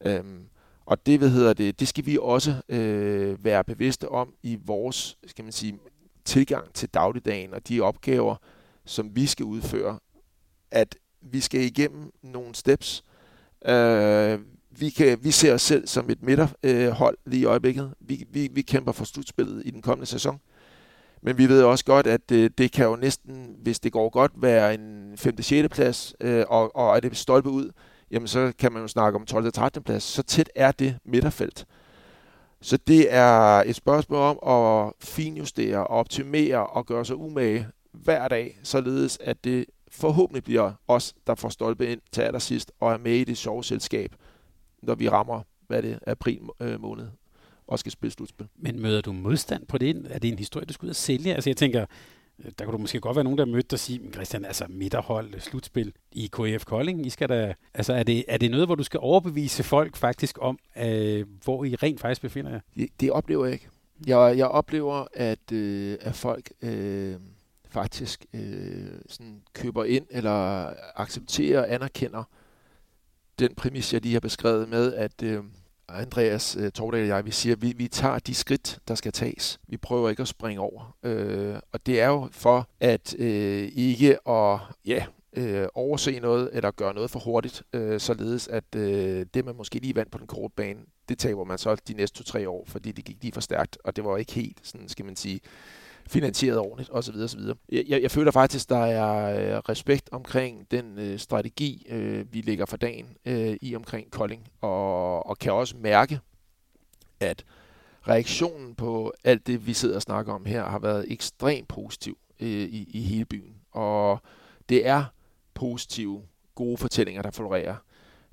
Øhm, og det, hvad hedder det, det skal vi også øh, være bevidste om i vores, skal man sige, tilgang til dagligdagen og de opgaver, som vi skal udføre, at vi skal igennem nogle steps. Øh, vi, kan, vi ser os selv som et midterhold øh, lige i øjeblikket. Vi, vi, vi kæmper for slutspillet i den kommende sæson. Men vi ved også godt, at øh, det kan jo næsten, hvis det går godt, være en 5. 6. plads, øh, og, og er det stolpe ud, jamen så kan man jo snakke om 12. 13. plads. Så tæt er det midterfelt. Så det er et spørgsmål om at finjustere og optimere og gøre sig umage hver dag, således at det forhåbentlig bliver os, der får stolpe ind til allersidst og er med i det sjove selskab, når vi rammer, hvad det er, april øh, måned og skal spille slutspil. Men møder du modstand på det? Er det en historie, du skal ud og sælge? Altså jeg tænker, Øh, der kunne du måske godt være nogen, der mødte dig og sige, Christian, altså midterhold, øh, slutspil i KF Kolding, I skal da, altså er det, er det noget, hvor du skal overbevise folk faktisk om, øh, hvor I rent faktisk befinder jer? Det, det oplever jeg ikke. Jeg, jeg oplever, at, øh, at folk øh, faktisk øh, sådan køber ind, eller accepterer og anerkender den præmis, jeg lige har beskrevet med, at øh, Andreas øh, Tordal og jeg, vi siger, at vi, vi tager de skridt, der skal tages. Vi prøver ikke at springe over. Øh, og det er jo for at øh, ikke at ja, øh, overse noget eller gøre noget for hurtigt, øh, således at øh, det, man måske lige vandt på den korte bane, det taber man så de næste to-tre år, fordi det gik lige for stærkt, og det var ikke helt, sådan skal man sige, finansieret ordentligt osv. osv. Jeg, jeg, jeg føler faktisk, der er øh, respekt omkring den øh, strategi, øh, vi lægger for dagen øh, i omkring Kolding, og, og kan også mærke, at reaktionen på alt det, vi sidder og snakker om her, har været ekstremt positiv øh, i, i hele byen. Og det er positive, gode fortællinger, der florerer.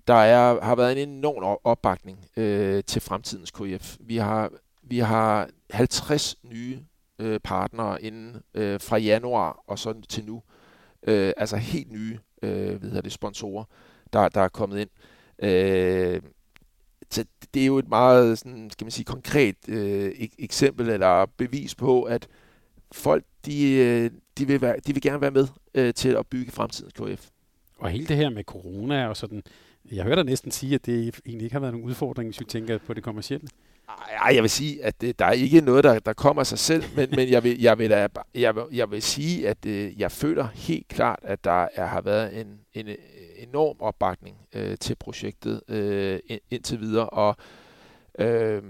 Der er, har været en enorm opbakning øh, til fremtidens KF. Vi har, vi har 50 nye øh, partnere inden øh, fra januar og så til nu. Øh, altså helt nye øh, hvad hedder det, sponsorer, der, der er kommet ind. Øh, så det er jo et meget sådan, skal man sige, konkret øh, eksempel eller bevis på, at folk de, øh, de, vil, være, de vil gerne være med øh, til at bygge fremtidens KF. Og hele det her med corona og sådan, jeg hører dig næsten sige, at det egentlig ikke har været nogen udfordring, hvis vi tænker på det kommercielle. Ej, jeg vil sige, at det, der er ikke noget, der, der kommer af sig selv, men, men jeg, vil, jeg, vil, jeg, vil, jeg vil sige, at øh, jeg føler helt klart, at der er, har været en, en øh, enorm opbakning øh, til projektet øh, indtil videre, og øh,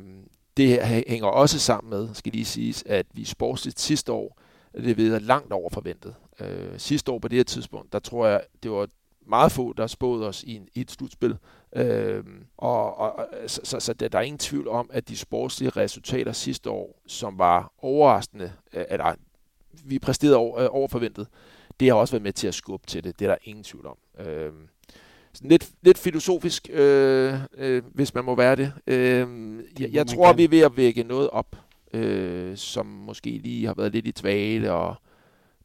det hænger også sammen med, skal lige siges, at vi sportsligt sidste år leverede langt over forventet. Øh, sidste år på det her tidspunkt, der tror jeg, det var meget få, der spåede os i, en, i et slutspil. Øh, og, og, så, så, så der er ingen tvivl om, at de sportslige resultater sidste år, som var overraskende, øh, eller vi præsterede over, øh, over forventet, det har også været med til at skubbe til det. Det er der ingen tvivl om. Øh, sådan lidt, lidt filosofisk, øh, øh, hvis man må være det. Øh, jeg, jeg tror, kan. vi er ved at vække noget op, øh, som måske lige har været lidt i tvale, og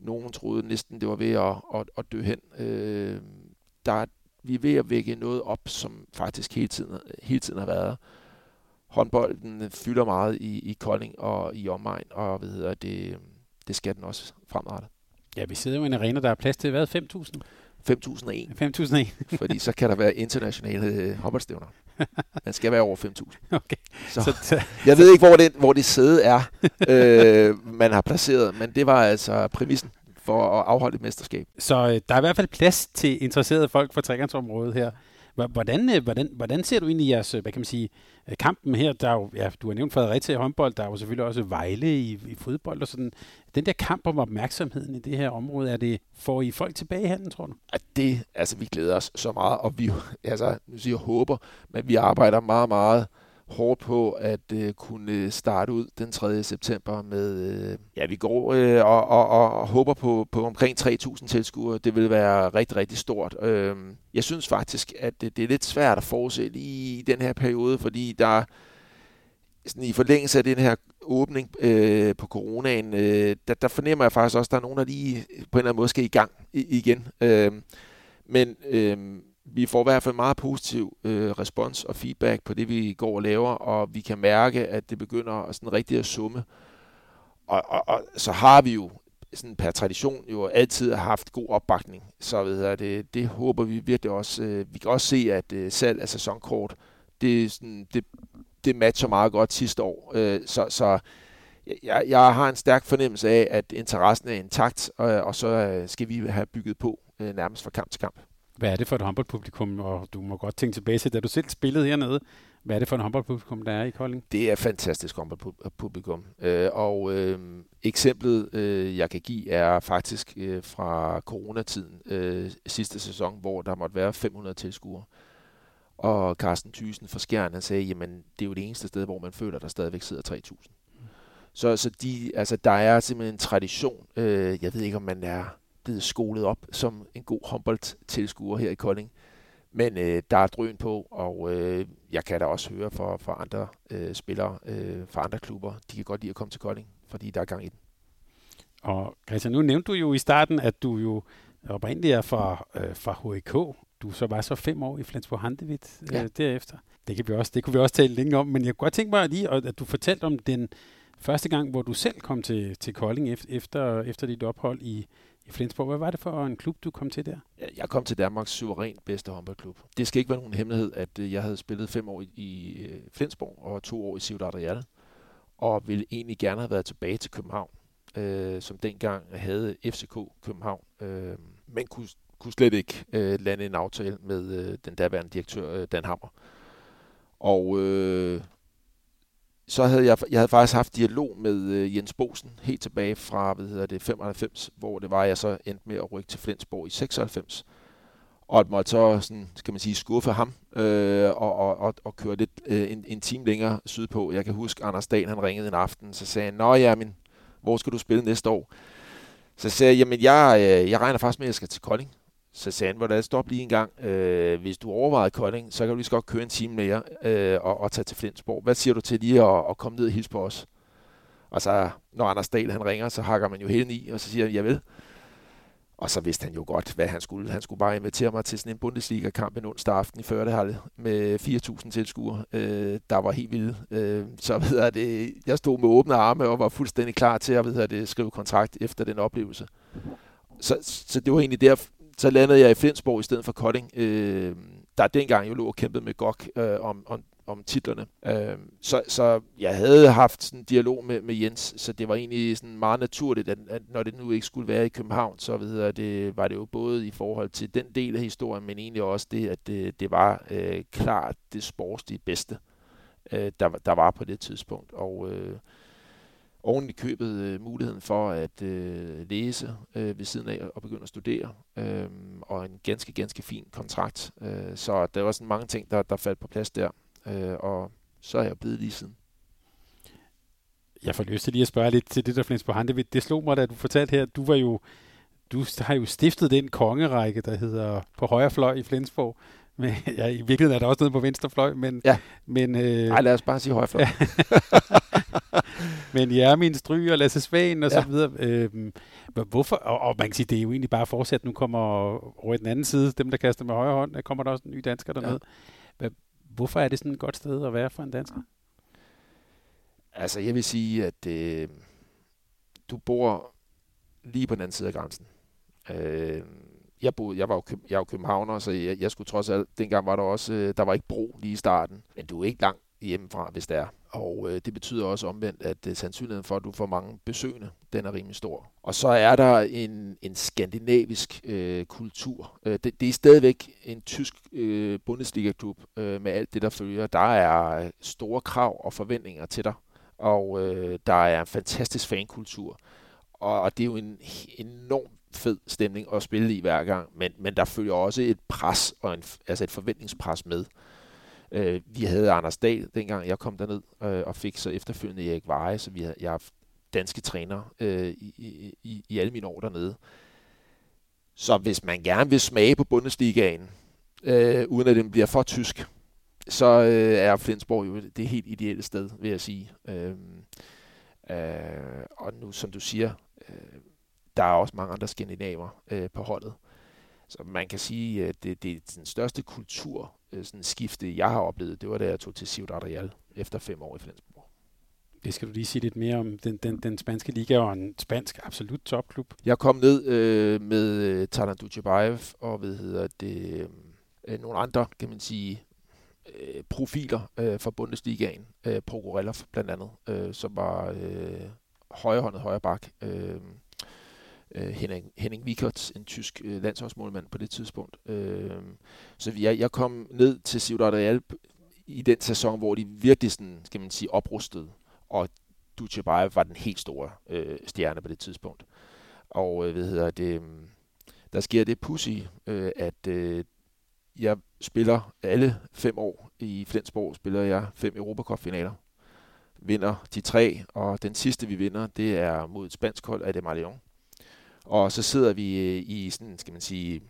nogen troede næsten, det var ved at, at, at dø hen. Øh, der, vi er ved at vække noget op, som faktisk hele tiden, hele tiden har været. Håndbolden fylder meget i, i Kolding og i omegn, og hvad hedder det, det skal den også fremadrettet. Ja, vi sidder jo i en arena, der er plads til, hvad, 5.000? 5.001. 5.000 fordi så kan der være internationale øh, håndboldstævner. Man skal være over 5.000. Okay. Så, så, jeg ved ikke, hvor det, hvor det sæde er, øh, man har placeret, men det var altså præmissen for at afholde et mesterskab. Så øh, der er i hvert fald plads til interesserede folk fra trekantsområdet her. Hvordan, øh, hvordan, hvordan ser du egentlig jeres, øh, hvad kan man sige, øh, kampen her? Der er jo, ja, du har nævnt Fredericia i håndbold, der er jo selvfølgelig også Vejle i, i fodbold og sådan. Den der kamp om opmærksomheden i det her område, er det, får I folk tilbage i handen, tror du? At det, altså vi glæder os så meget, og vi, altså nu siger håber, men vi arbejder meget, meget hårdt på at øh, kunne øh, starte ud den 3. september med, øh, ja, vi går øh, og, og, og, håber på, på omkring 3.000 tilskuere. Det vil være rigtig, rigtig stort. Øh, jeg synes faktisk, at det, det er lidt svært at forudse lige i den her periode, fordi der sådan i forlængelse af den her åbning øh, på coronaen, øh, der, der fornemmer jeg faktisk også, at der er nogen, der lige på en eller anden måde skal i gang i, igen. Øh, men øh, vi får i hvert fald meget positiv øh, respons og feedback på det, vi går og laver, og vi kan mærke, at det begynder sådan rigtig at summe. Og, og, og så har vi jo sådan per tradition jo altid haft god opbakning. Så ved det, det håber vi virkelig også. Øh, vi kan også se, at øh, salg af sæsonkort, det, sådan, det, det matcher meget godt sidste år. Øh, så, så jeg, jeg har en stærk fornemmelse af, at interessen er intakt, og, og så øh, skal vi have bygget på øh, nærmest fra kamp til kamp. Hvad er det for et håndboldpublikum, og du må godt tænke tilbage til, da du selv spillede hernede. Hvad er det for et håndboldpublikum, der er i Kolding? Det er et fantastisk håndboldpublikum. Øh, og øh, eksemplet, øh, jeg kan give, er faktisk øh, fra coronatiden øh, sidste sæson, hvor der måtte være 500 tilskuere. Og Carsten Thyssen fra Skjern, han sagde, jamen det er jo det eneste sted, hvor man føler, der stadigvæk sidder 3.000. Så, så de, altså, der er simpelthen en tradition. Øh, jeg ved ikke, om man er blevet skolet op som en god håndboldtilskuer her i Kolding. Men øh, der er drøn på, og øh, jeg kan da også høre fra, fra andre øh, spillere øh, fra andre klubber, de kan godt lide at komme til Kolding, fordi der er gang i den. Og Christian, nu nævnte du jo i starten, at du jo oprindeligt er fra, øh, fra HIK. Du så var så fem år i Flensborg Handevidt øh, ja. derefter. Det, kan vi også, det kunne vi også tale længe om, men jeg kunne godt tænke mig lige, at du fortalte om den første gang, hvor du selv kom til, til Kolding efter, efter dit ophold i, i Flensborg. Hvad var det for en klub, du kom til der? Jeg kom til Danmarks suverænt bedste håndboldklub. Det skal ikke være nogen hemmelighed, at øh, jeg havde spillet fem år i øh, Flensborg og to år i Ciudad Real, og ville egentlig gerne have været tilbage til København, øh, som dengang havde FCK København, øh, men kunne, kunne slet ikke øh, lande en aftale med øh, den daværende direktør øh, Dan Hammer. Og øh, så havde jeg, jeg havde faktisk haft dialog med øh, Jens Bosen helt tilbage fra hvad hedder det, 95, hvor det var, jeg så endte med at rykke til Flensborg i 96. Og at måtte så, sådan, skal man sige, skuffe ham øh, og, og, og, og køre lidt øh, en, en time længere sydpå. Jeg kan huske, Anders Dahl, han ringede en aften, så sagde han, Nå ja, men hvor skal du spille næste år? Så sagde jeg, jamen jeg, øh, jeg regner faktisk med, at jeg skal til Kolding. Så sagde han, hvordan stop lige en gang. Øh, hvis du overvejer Kolding, så kan du lige så godt køre en time mere øh, og, og tage til Flensborg. Hvad siger du til lige at, at komme ned og hilse på os? Og så, når Anders Dahl han ringer, så hakker man jo hele i, og så siger han, jeg ved. Og så vidste han jo godt, hvad han skulle. Han skulle bare invitere mig til sådan en Bundesliga-kamp en onsdag aften i Førdehalle med 4.000 tilskuere, øh, der var helt vilde. Øh, så ved det, jeg stod med åbne arme og var fuldstændig klar til at ved det, skrive kontrakt efter den oplevelse. Så, så det var egentlig der, så landede jeg i Flensborg i stedet for Kolding, øh, der dengang jo lå og kæmpede med GOG øh, om, om, om titlerne. Øh, så, så jeg havde haft sådan en dialog med, med Jens, så det var egentlig sådan meget naturligt, at, at når det nu ikke skulle være i København, så ved det, var det jo både i forhold til den del af historien, men egentlig også det, at det, det var øh, klart det sportslige bedste, øh, der, der var på det tidspunkt. Og øh, oven i købet øh, muligheden for at øh, læse øh, ved siden af og begynde at studere, øh, og en ganske, ganske fin kontrakt. Øh, så der var sådan mange ting, der, der faldt på plads der, øh, og så er jeg blevet lige siden. Jeg får lyst til lige at spørge lidt til det, der findes på hand. Det, det slog mig, da du fortalte her, at du var jo du har jo stiftet den kongerække, der hedder på højre fløj i Flensborg. Men, ja, I virkeligheden er der også noget på venstre fløj, men... Ja. Men, øh, Ej, lad os bare sige højre fløj. men Jermin Stry og Lasse Svagen og ja. så videre. Øh, hvorfor? Og, og, man kan sige, det er jo egentlig bare fortsat. Nu kommer over i den anden side, dem der kaster med højre hånd, der kommer der også en ny dansker dernede. Ja. Hvorfor er det sådan et godt sted at være for en dansker? Altså, jeg vil sige, at øh, du bor lige på den anden side af grænsen. Øh, jeg, boede, jeg var jo, jeg var københavner, så jeg, jeg skulle trods alt, dengang var der også, øh, der var ikke bro lige i starten, men du er ikke langt hjemmefra, hvis det er. Og øh, det betyder også omvendt, at øh, sandsynligheden for, at du får mange besøgende, den er rimelig stor. Og så er der en, en skandinavisk øh, kultur. Øh, det, det er stadigvæk en tysk øh, Bundesliga-klub øh, med alt det, der følger. Der er øh, store krav og forventninger til dig, og øh, der er en fantastisk fankultur. Og, og det er jo en enorm fed stemning at spille i hver gang, men, men der følger også et pres, og en, altså et forventningspres med. Øh, vi havde Anders Dahl, dengang jeg kom derned, øh, og fik så efterfølgende Erik Veje, så vi havde, jeg har haft danske træner øh, i, i, i alle mine år dernede. Så hvis man gerne vil smage på Bundesligaen, øh, uden at den bliver for tysk, så øh, er Flensborg jo det helt ideelle sted, vil jeg sige. Øh, øh, og nu, som du siger, øh, der er også mange andre skandinaver øh, på holdet. Så man kan sige, at det, det er den største kultur øh, sådan skifte, jeg har oplevet, det var da jeg tog til Ciudad Real efter fem år i Flensborg. Det skal du lige sige lidt mere om. Den, den, den spanske liga og en spansk absolut topklub. Jeg kom ned øh, med øh, Talan Ducebaev og hvad hedder det, øh, nogle andre, kan man sige, øh, profiler øh, fra Bundesligaen. Øh, Progorelov blandt andet, øh, som var øh, højrehåndet højre bak. Øh, øh, Henning, Henning Wickertz, en tysk øh, landsholdsmålmand på det tidspunkt. Øh, så jeg, jeg kom ned til Ciudad Real i den sæson, hvor de virkelig sådan, skal man sige, oprustede, og Ducebaev var den helt store øh, stjerne på det tidspunkt. Og øh, hvad hedder det, øh, der sker det pussy, øh, at øh, jeg spiller alle fem år i Flensborg, spiller jeg fem Europacup-finaler. Vinder de tre, og den sidste vi vinder, det er mod et spansk hold af det Marleon. Og så sidder vi øh, i sådan, skal man sige,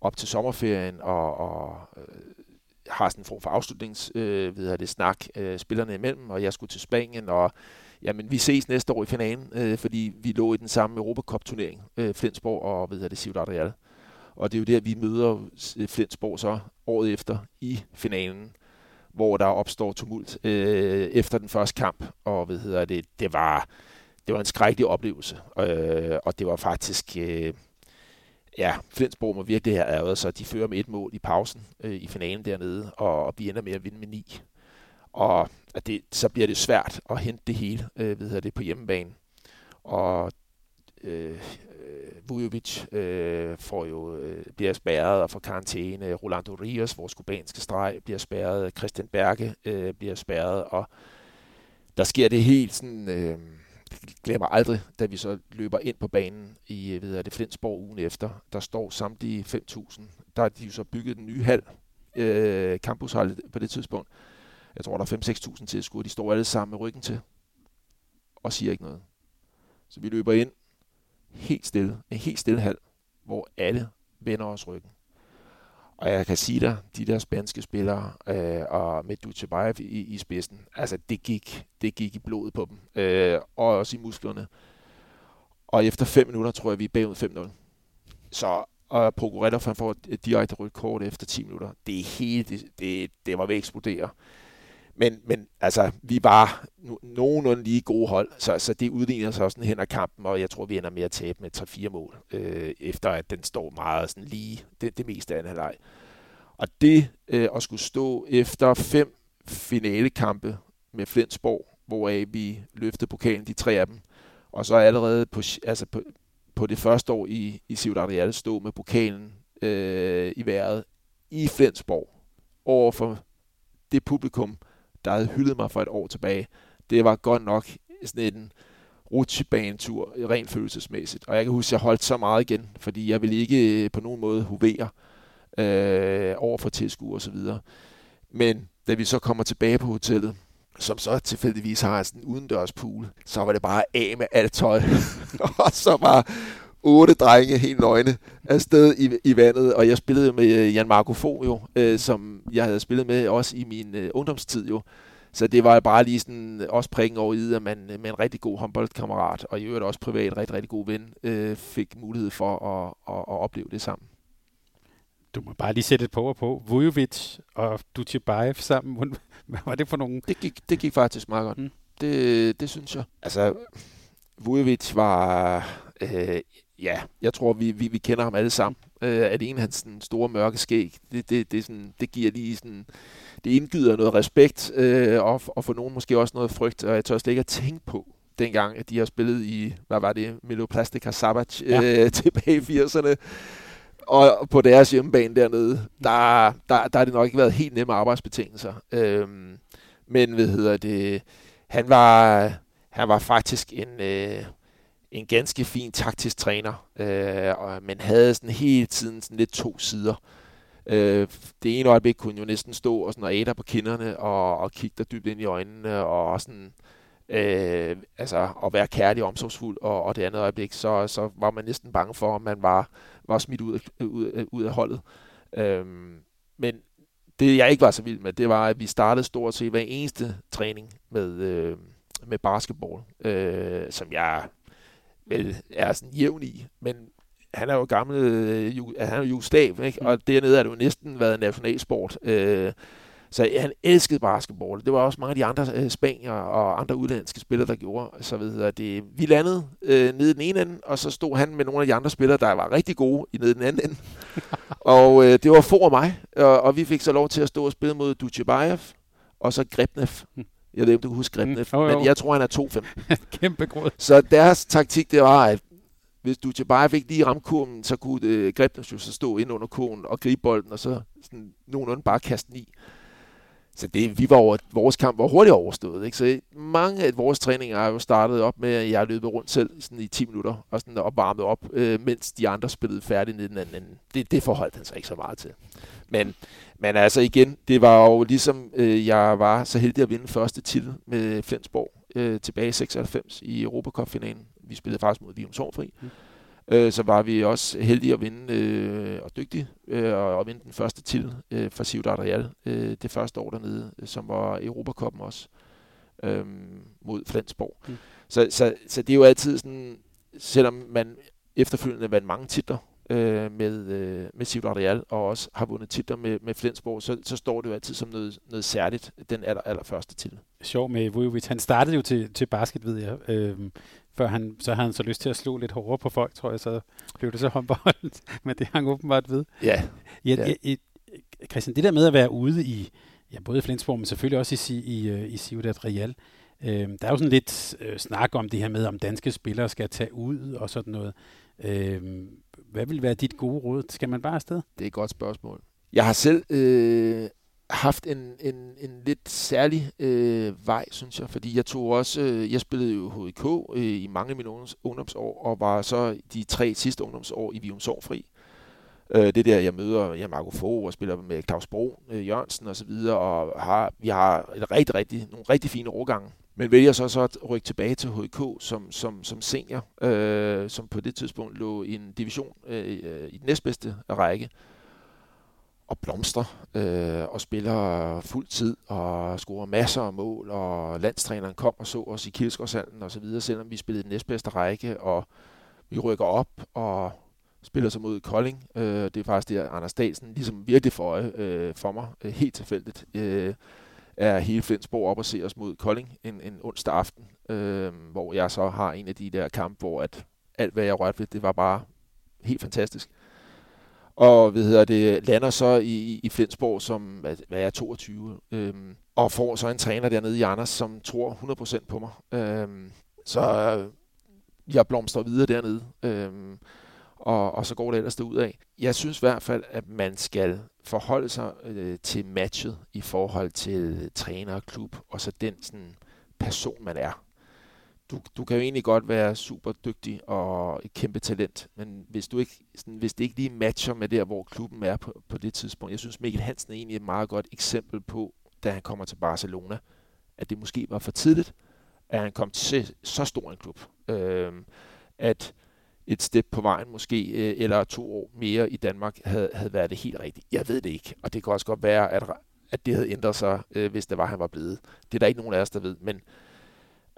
op til sommerferien og, og øh, har sådan en form for afslutnings, øh, ved det, snak øh, spillerne imellem, og jeg skulle til Spanien, og jamen, vi ses næste år i finalen, øh, fordi vi lå i den samme Europacup-turnering, øh, Flensborg og ved det, Ciudad Real. Og det er jo der, vi møder øh, Flensborg så året efter i finalen, hvor der opstår tumult øh, efter den første kamp, og hvad hedder det, det var det var en skrækkelig oplevelse, øh, og det var faktisk, øh, ja, Flensborg må virkelig have ærget sig. De fører med et mål i pausen øh, i finalen dernede, og, og vi ender med at vinde med ni. Og at det, så bliver det svært at hente det hele øh, ved det, på hjemmebane. Og øh, øh, Vujovic øh, får jo, øh, bliver spærret og får karantæne. Rolando Rios, vores kubanske streg, bliver spærret. Christian Berge øh, bliver spærret, og der sker det helt sådan... Øh, glemmer aldrig, da vi så løber ind på banen i øh, ved det, Flensborg ugen efter. Der står samtlige 5.000. Der har de jo så bygget den nye hal, øh, campushal på det tidspunkt. Jeg tror, der er 5-6.000 tilskuere. De står alle sammen med ryggen til og siger ikke noget. Så vi løber ind helt stille, en helt stille hal, hvor alle vender os ryggen. Og jeg kan sige dig, de der spanske spillere, øh, og med Dutjebaev i, i spidsen, altså det gik, det gik i blodet på dem, øh, og også i musklerne. Og efter fem minutter tror jeg, vi er bagud 5-0. så og Pogoretov, han får et direkte rødt kort efter 10 minutter. Det er helt, det, det, det var ved at eksplodere. Men, men altså, vi var nogenlunde lige gode hold, så, så det udligner sig også hen ad kampen, og jeg tror, vi ender med at tabe med 3-4 mål, øh, efter at den står meget sådan lige det, det meste af anden halvleg. Og det øh, at skulle stå efter fem finalekampe med Flensborg, hvor vi løftede pokalen, de tre af dem, og så allerede på, altså på, på det første år i, i Ciudad Real stå med pokalen øh, i vejret i Flensborg over for det publikum, der havde hyldet mig for et år tilbage. Det var godt nok sådan en rutsjebanetur, rent følelsesmæssigt. Og jeg kan huske, at jeg holdt så meget igen, fordi jeg ville ikke øh, på nogen måde hovere øh, over for tilskuer og så videre. Men da vi så kommer tilbage på hotellet, som så tilfældigvis har sådan en udendørs pool, så var det bare af med alt tøj. og så var otte drenge helt nøgne afsted i, i vandet, og jeg spillede med øh, Jan Marco Fo jo, øh, som jeg havde spillet med også i min øh, ungdomstid jo. Så det var bare lige sådan også prikken over i, at man med en rigtig god håndboldkammerat, og i øvrigt også privat rigtig, rigtig god ven, øh, fik mulighed for at, at, at opleve det sammen. Du må bare lige sætte et på på. Vujovic og Dutjebaev sammen. Hvad var det for nogen? Det gik, det gik faktisk meget godt. Mm. Det, det synes jeg. Altså, Vujovic var... Øh, ja, jeg tror, vi, vi, vi kender ham alle sammen. Øh, at en af hans sådan, store mørke skæg, det, det, det, sådan, det giver lige sådan... Det indgyder noget respekt, øh, og, og for nogen måske også noget frygt, og jeg tør slet ikke at tænke på, dengang, at de har spillet i, hvad var det, Meloplastica Sabac ja. øh, tilbage i 80'erne og på deres hjemmebane dernede, der, der, der har det nok ikke været helt nemme arbejdsbetingelser. Øhm, men hvad hedder det, han var, han var faktisk en, øh, en ganske fin taktisk træner, øh, og, men havde sådan hele tiden sådan lidt to sider. Øh, det ene øjeblik kunne jo næsten stå og sådan og æder på kinderne og, og kigge der dybt ind i øjnene og sådan øh, altså at være kærlig og omsorgsfuld, og, og det andet øjeblik, så, så var man næsten bange for, at man var, var smidt ud af, ud, ud af holdet. Øhm, men det, jeg ikke var så vild med, det var, at vi startede stort set hver eneste træning med, øh, med basketball, øh, som jeg vel er sådan jævn i, men han er jo gammel, øh, han er jo Jugoslav, ikke? Mm. og dernede er det jo næsten været nationalsport. Øh, så han elskede basketball. Det var også mange af de andre øh, spanier og andre udlandske spillere, der gjorde. Så ved det, vi landede øh, nede i den ene ende, og så stod han med nogle af de andre spillere, der var rigtig gode i nede i den anden ende. og øh, det var for og mig, og, og vi fik så lov til at stå og spille mod Dutjebaev, og så Grebnev. Jeg ved ikke, om du kan huske Grebnev, mm, oh, men jeg tror, han er 2-5. Kæmpe grød. Så deres taktik, det var, at hvis du bare fik lige ramt kurven, så kunne øh, Grebnev jo så stå ind under kurven og gribe bolden, og så sådan, nogenlunde bare kaste den i. Så det, vi var over, vores kamp var hurtigt overstået. Ikke? Så mange af vores træninger er jo startet op med, at jeg løbet rundt selv sådan i 10 minutter og sådan opvarmet op, øh, mens de andre spillede færdigt nede den anden. Det, det forholdt han sig ikke så meget til. Men, men altså igen, det var jo ligesom, øh, jeg var så heldig at vinde første titel med Flensborg øh, tilbage i 96 i Europacup-finalen. Vi spillede faktisk mod Vium Sorgfri. Mm øh, så var vi også heldige at vinde øh, og dygtige øh, og, vinde den første til øh, for Ciudad Real øh, det første år dernede, øh, som var Europacupen også øh, mod Flensborg. Mm. Så, så, så det er jo altid sådan, selvom man efterfølgende vandt mange titler øh, med, øh, med Ciudad Real og også har vundet titler med, med Flensborg, så, så står det jo altid som noget, noget særligt, den aller, aller første titel. Sjov med Vujovic. Han startede jo til, til basket, ved jeg. Øh, før han, så havde han så lyst til at slå lidt hårdere på folk, tror jeg, så blev det så håndbold, men det hang åbenbart ved. Ja. ja, ja. ja Christian, det der med at være ude i, ja, både i Flensborg, men selvfølgelig også i, i, øh, i Ciudad Real, øh, Øh, der er jo sådan lidt øh, snak om det her med, om danske spillere skal tage ud og sådan noget. Øh, hvad vil være dit gode råd? Skal man bare afsted? Det er et godt spørgsmål. Jeg har selv øh, haft en, en, en lidt særlig øh, vej, synes jeg, fordi jeg tog også, øh, jeg spillede jo HIK øh, i mange af mine ungdomsår, og var så de tre sidste ungdomsår i Vium Sorgfri. Øh, det der, jeg møder jeg Marco Fogh og spiller med Claus Bro, øh, Jørgensen og så videre, og har, vi har et rigtig, rigtig, nogle rigtig fine årgange. Men vælger så, så at rykke tilbage til HK som, som, som senior, øh, som på det tidspunkt lå i en division øh, i den næstbedste række og blomstrer øh, og spiller fuld tid og scorer masser af mål, og landstræneren kom og så os i Kilsgårdshallen og så videre, selvom vi spillede den næstbedste række, og vi rykker op, og spiller så mod Kolding. Øh, det er faktisk der, Anders Dahlsen ligesom virkelig for øje øh, for mig, øh, helt tilfældigt, øh, er hele Flensborg op og ser os mod Kolding en, en onsdag aften, øh, hvor jeg så har en af de der kampe, hvor at alt, hvad jeg rørte ved, det var bare helt fantastisk. Og hvad hedder det, lander så i, i Flensborg som, hvad, hvad er 22, øh, og får så en træner dernede i Anders, som tror 100% på mig. Øh, så jeg blomstrer videre dernede. Øh, og, og så går det ellers af. Jeg synes i hvert fald, at man skal forholde sig øh, til matchet i forhold til træner og klub, og så den sådan, person, man er. Du, du kan jo egentlig godt være super dygtig og et kæmpe talent, men hvis, du ikke, sådan, hvis det ikke lige matcher med der, hvor klubben er på, på det tidspunkt. Jeg synes, Mikkel Hansen er egentlig et meget godt eksempel på, da han kommer til Barcelona, at det måske var for tidligt, at han kom til så stor en klub. Øh, at et step på vejen måske, øh, eller to år mere i Danmark, havde, havde været det helt rigtigt. Jeg ved det ikke, og det kan også godt være, at, at det havde ændret sig, øh, hvis det var, han var blevet. Det er der ikke nogen af os, der ved, men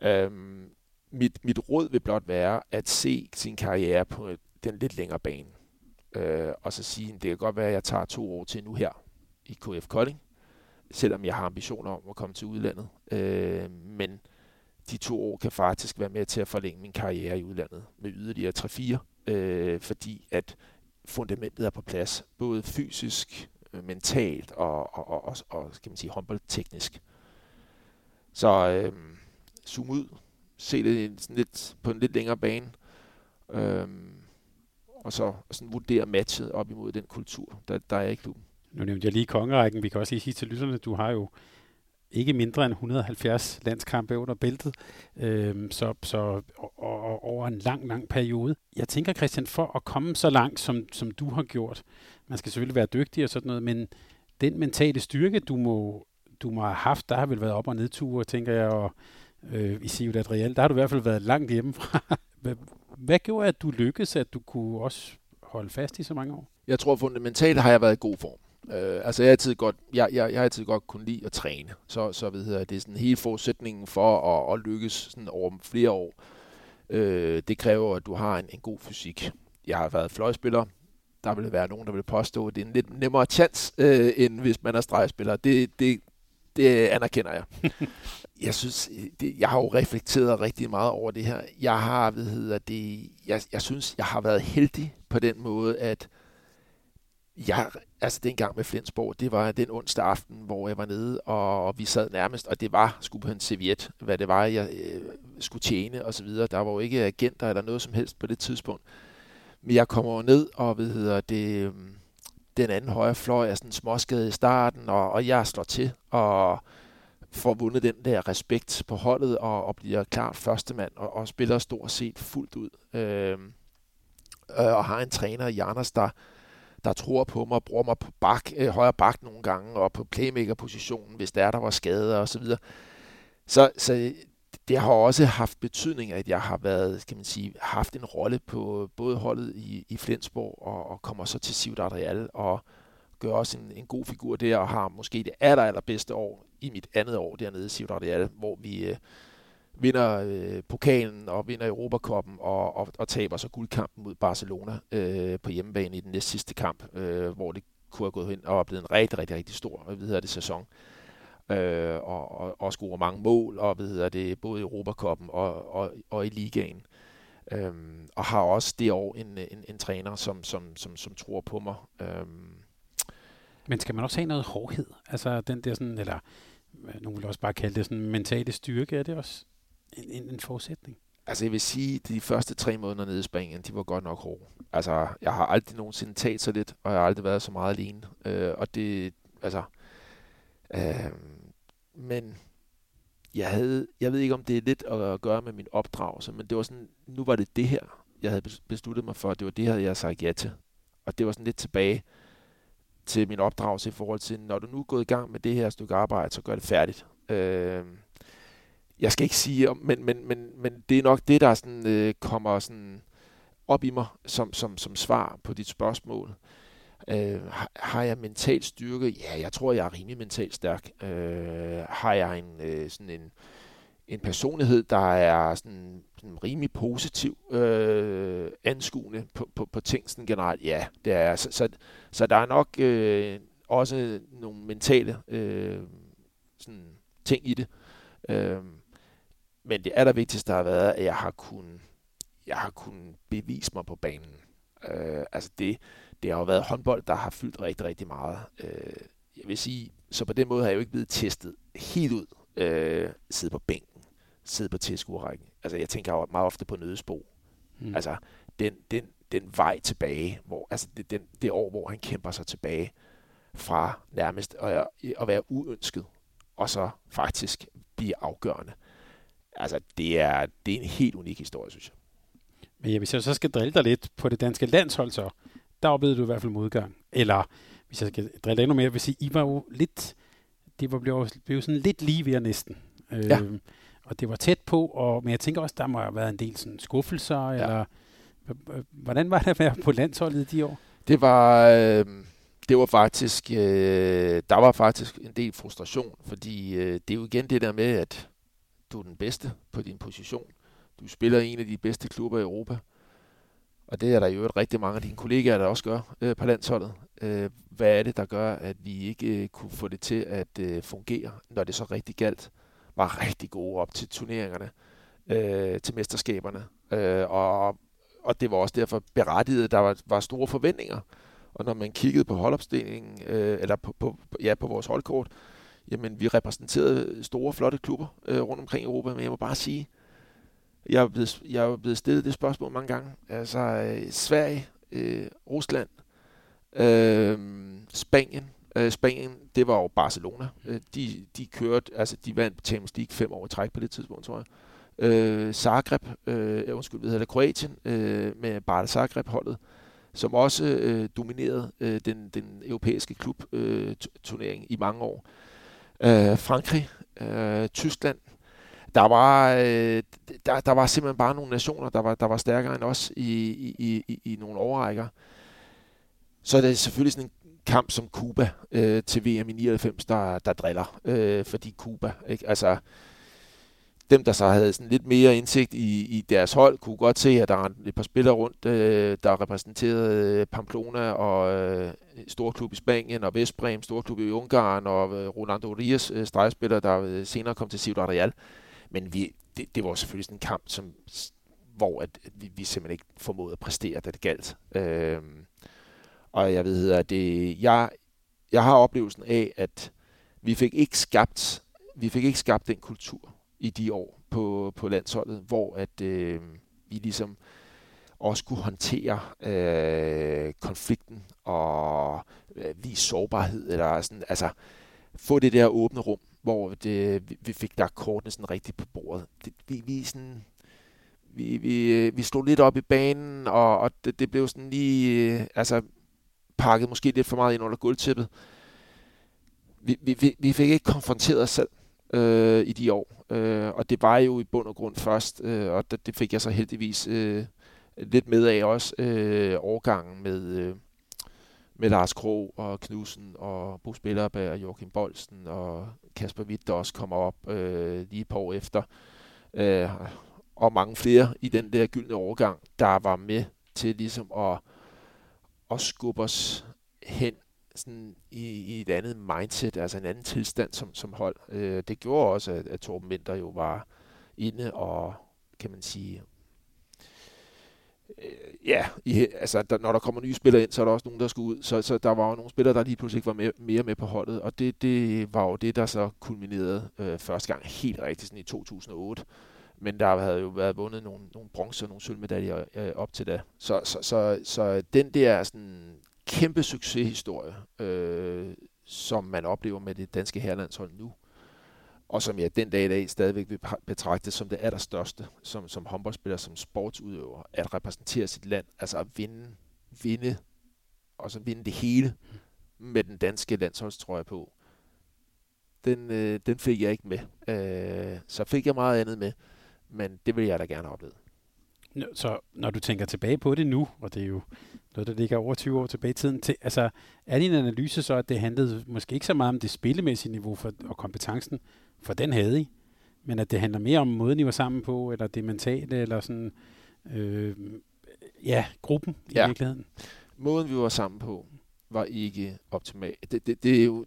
øhm, mit, mit råd vil blot være at se sin karriere på øh, den lidt længere bane. Øh, og så sige, det kan godt være, at jeg tager to år til nu her i KF Kolding, selvom jeg har ambitioner om at komme til udlandet. Øh, men de to år kan faktisk være med til at forlænge min karriere i udlandet med yderligere 3-4, øh, fordi at fundamentet er på plads, både fysisk, øh, mentalt og, og, og, og, og skal man sige, håndboldteknisk. Så øh, zoom ud, se det sådan lidt, på en lidt længere bane, øh, og så sådan vurdere matchet op imod den kultur, der, der er i klubben. Nu nævnte jeg lige kongerækken. Vi kan også lige sige til lytterne, du har jo ikke mindre end 170 landskampe under bæltet, øh, så, så og, og, over en lang, lang periode. Jeg tænker, Christian, for at komme så langt, som, som du har gjort, man skal selvfølgelig være dygtig og sådan noget, men den mentale styrke, du må, du må have haft, der har vel været op- og nedture, tænker jeg, og øh, i Ciudad Real, der har du i hvert fald været langt hjemmefra. hvad, hvad gjorde, at du lykkedes, at du kunne også holde fast i så mange år? Jeg tror fundamentalt har jeg været i god form. Øh, altså jeg har altid godt, jeg, jeg, jeg har altid godt kunne lide at træne. Så, så ved jeg, det er sådan hele forudsætningen for at, at lykkes sådan over flere år. Øh, det kræver, at du har en, en god fysik. Jeg har været fløjspiller. Der vil være nogen, der vil påstå, at det er en lidt nemmere chance, øh, end hvis man er stregspiller. Det, det, det anerkender jeg. jeg synes, det, jeg har jo reflekteret rigtig meget over det her. Jeg har, hvad hedder det, jeg, jeg synes, jeg har været heldig på den måde, at jeg, altså den gang med Flensborg, det var den onsdag aften, hvor jeg var nede, og, og vi sad nærmest, og det var sgu på en serviet, hvad det var, jeg øh, skulle tjene og så videre. Der var jo ikke agenter eller noget som helst på det tidspunkt. Men jeg kommer ned, og hvad hedder det, øh, den anden højre fløj er sådan småskadet i starten, og, og jeg slår til, og får vundet den der respekt på holdet, og, og bliver klart førstemand, og, og spiller stort set fuldt ud. Øhm, øh, og har en træner i Anders, der, der tror på mig, bruger mig på bak, øh, højre bak nogle gange, og på playmaker-positionen, hvis der er, der var skader og så videre. Så, så øh, det har også haft betydning, at jeg har været, kan man sige, haft en rolle på både holdet i, i Flensborg og, og kommer så til Ciudad Real og gør også en, en god figur der og har måske det aller, allerbedste år i mit andet år dernede i Ciudad Real, hvor vi øh, vinder øh, pokalen og vinder Europakoppen og, og, og taber så guldkampen mod Barcelona øh, på hjemmebane i den næste sidste kamp, øh, hvor det kunne have gået hen og blevet en rigtig, rigtig, rigtig stor øh, hvad hedder det, sæson. Øh, og, og, og score mange mål, og hvad hedder det, både i Europakoppen og, og, og i ligaen. Øhm, og har også det år en, en, en træner, som, som, som, som tror på mig. Øhm. Men skal man også have noget hårdhed? Altså den der sådan, eller øh, nogen vil også bare kalde det sådan mentale styrke, er det også en, en, en forudsætning? Altså jeg vil sige, at de første tre måneder nede i Spanien, de var godt nok hårde. Altså jeg har aldrig nogensinde talt så lidt, og jeg har aldrig været så meget alene. Øh, og det, altså, øh, men jeg havde, jeg ved ikke om det er lidt at gøre med min opdragelse, men det var sådan, nu var det det her, jeg havde besluttet mig for, det var det her, jeg havde sagt ja til. Og det var sådan lidt tilbage til min opdragelse i forhold til, når du nu er gået i gang med det her stykke arbejde, så gør det færdigt. Øh, jeg skal ikke sige, men, men, men, men det er nok det, der sådan, øh, kommer sådan op i mig som, som, som svar på dit spørgsmål. Øh, har jeg mental styrke? Ja, jeg tror, jeg er rimelig mentalt stærk. Øh, har jeg en, øh, sådan en, en personlighed, der er sådan, sådan rimelig positiv øh, anskuende på, på, på ting sådan generelt. Ja, det er så, så, så der er nok øh, også nogle mentale øh, sådan, ting i det. Øh, men det allervigtigste har været, at jeg har kunnet, jeg har kunnet bevise mig på banen. Øh, altså det, det har jo været håndbold, der har fyldt rigtig, rigtig meget. Øh, jeg vil sige, så på den måde har jeg jo ikke blevet testet helt ud. Øh, sidde på bænken, sidde på tilskuerrækken. Altså jeg tænker jo meget ofte på nødesbo. Mm. Altså den, den, den vej tilbage, hvor, altså det, den, det år, hvor han kæmper sig tilbage fra nærmest at, at være uønsket, og så faktisk blive afgørende. Altså det er, det er en helt unik historie, synes jeg. Men ja, hvis jeg så skal drille dig lidt på det danske landshold, så der oplevede du i hvert fald modgang. Eller hvis jeg skal drille dig endnu mere, vil sige, I var jo lidt, det var blevet, blev sådan lidt lige ved næsten. Ja. Øh, og det var tæt på, og, men jeg tænker også, der må have været en del sådan skuffelser, ja. eller hvordan var det at være på landsholdet de år? Det var, øh, det var faktisk, øh, der var faktisk en del frustration, fordi øh, det er jo igen det der med, at du er den bedste på din position. Du spiller i en af de bedste klubber i Europa. Og det er der jo rigtig mange af dine kollegaer, der også gør øh, på landsholdet. Øh, hvad er det, der gør, at vi ikke øh, kunne få det til at øh, fungere, når det så rigtig galt? Var rigtig gode op til turneringerne, øh, til mesterskaberne. Øh, og, og det var også derfor berettiget, der var, var store forventninger. Og når man kiggede på holdopstillingen, øh, eller på, på, ja, på vores holdkort, jamen vi repræsenterede store, flotte klubber øh, rundt omkring i Europa, men jeg må bare sige, jeg er blevet, jeg er blevet stillet det spørgsmål mange gange. Altså øh, Sverige, øh, Rusland, øh, Spanien. Øh, Spanien, det var jo Barcelona. Øh, de, de kørte, altså de vandt Champions League fem år i træk på det tidspunkt, tror jeg. Øh, Zagreb, øh, undskyld, hvad hedder det, Kroatien, øh, med Barca Zagreb-holdet, som også øh, dominerede øh, den, den europæiske klubturnering øh, i mange år. Øh, Frankrig, øh, Tyskland, der var, øh, der, der var simpelthen bare nogle nationer, der var, der var stærkere end os i, i, i, i nogle overrækker. Så er det selvfølgelig sådan en kamp som Cuba øh, til VM i 99, der, der driller. Øh, fordi Cuba, ikke? altså dem, der så havde sådan lidt mere indsigt i, i deres hold, kunne godt se, at der er et par spillere rundt, øh, der repræsenterede øh, Pamplona og øh, storklub i Spanien, og Vestbrem, storklub i Ungarn, og øh, Rolando Rias øh, stregspiller, der øh, senere kom til Ciudad Real. Men vi, det, det var selvfølgelig sådan en kamp, som, hvor at vi, vi simpelthen ikke formåede at præstere, da det galt. Øh, og jeg ved, at det, jeg, jeg har oplevelsen af, at vi fik ikke skabt, vi fik ikke skabt den kultur i de år på, på landsholdet, hvor at øh, vi ligesom også kunne håndtere øh, konflikten og øh, vise sårbarhed, eller sådan, altså få det der åbne rum, hvor det, øh, vi fik lagt kortene sådan rigtigt på bordet. Det, vi, vi, sådan, vi, vi, øh, vi slog lidt op i banen, og, og det, det blev sådan lige, øh, altså pakket måske lidt for meget ind under guldtippet. Vi, vi, vi fik ikke konfronteret os selv øh, i de år, øh, og det var jo i bund og grund først, øh, og det, det fik jeg så heldigvis øh, lidt med af også, øh, overgangen med... Øh, med Lars Kro og Knudsen og Bo Spillerberg og Joachim Bolsen og Kasper Witt, der også kommer op øh, lige et par år efter. Øh, og mange flere i den der gyldne overgang, der var med til ligesom at, at skubbe os hen sådan i, i et andet mindset, altså en anden tilstand som, som hold. Øh, det gjorde også, at, at Torben Winter jo var inde og, kan man sige, øh, ja, i, altså der, når der kommer nye spillere ind, så er der også nogen, der skal ud. Så, så der var jo nogle spillere, der lige pludselig ikke var med, mere med på holdet, og det, det var jo det, der så kulminerede øh, første gang helt rigtigt sådan i 2008. Men der havde jo været vundet nogle, nogle bronze og nogle sølvmedaljer øh, op til da. Så, så, så, så den der sådan kæmpe succeshistorie, øh, som man oplever med det danske herlandshold nu, og som jeg den dag i dag stadigvæk vil betragte som det allerstørste, som, som håndboldspiller, som sportsudøver, at repræsentere sit land, altså at vinde, vinde, og så vinde det hele med den danske landsholdstrøje på. Den, øh, den fik jeg ikke med. Øh, så fik jeg meget andet med, men det vil jeg da gerne opleve. Så når du tænker tilbage på det nu, og det er jo noget, der ligger over 20 år tilbage i tiden, til, altså, er din analyse så, at det handlede måske ikke så meget om det spillemæssige niveau for, og kompetencen, for den havde I. men at det handler mere om måden, I var sammen på, eller det mentale, eller sådan, øh, ja, gruppen i Ja. virkeligheden. Måden, vi var sammen på, var ikke optimal. Det, det, det, er, jo,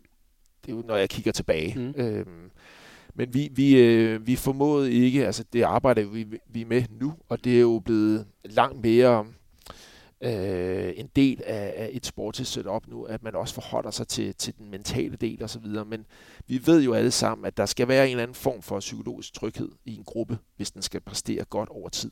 det er jo, når jeg kigger tilbage. Mm. Øhm, men vi, vi, øh, vi formåede ikke, altså det arbejder vi, vi er med nu, og det er jo blevet langt mere øh, en del af, af et sportsligt setup nu, at man også forholder sig til, til den mentale del og så videre. Men vi ved jo alle sammen, at der skal være en eller anden form for psykologisk tryghed i en gruppe, hvis den skal præstere godt over tid.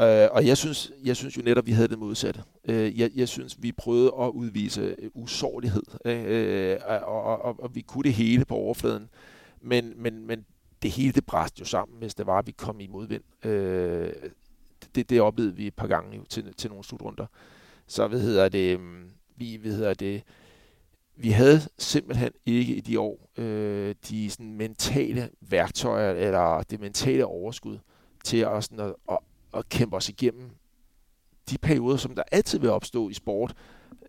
Øh, og jeg synes, jeg synes jo netop, at vi havde det modsatte. Øh, jeg, jeg synes, vi prøvede at udvise øh, usårlighed, øh, øh, og, og, og, og vi kunne det hele på overfladen. Men, men, men det hele det bræst jo sammen, hvis det var, at vi kom i modvind. Øh, det, det oplevede vi et par gange jo til, til nogle slutrunder. Så hvad hedder det, øhm, vi, hvad hedder det, vi havde simpelthen ikke i de år øh, de sådan mentale værktøjer, eller det mentale overskud til at, sådan at, at, at kæmpe os igennem de perioder, som der altid vil opstå i sport,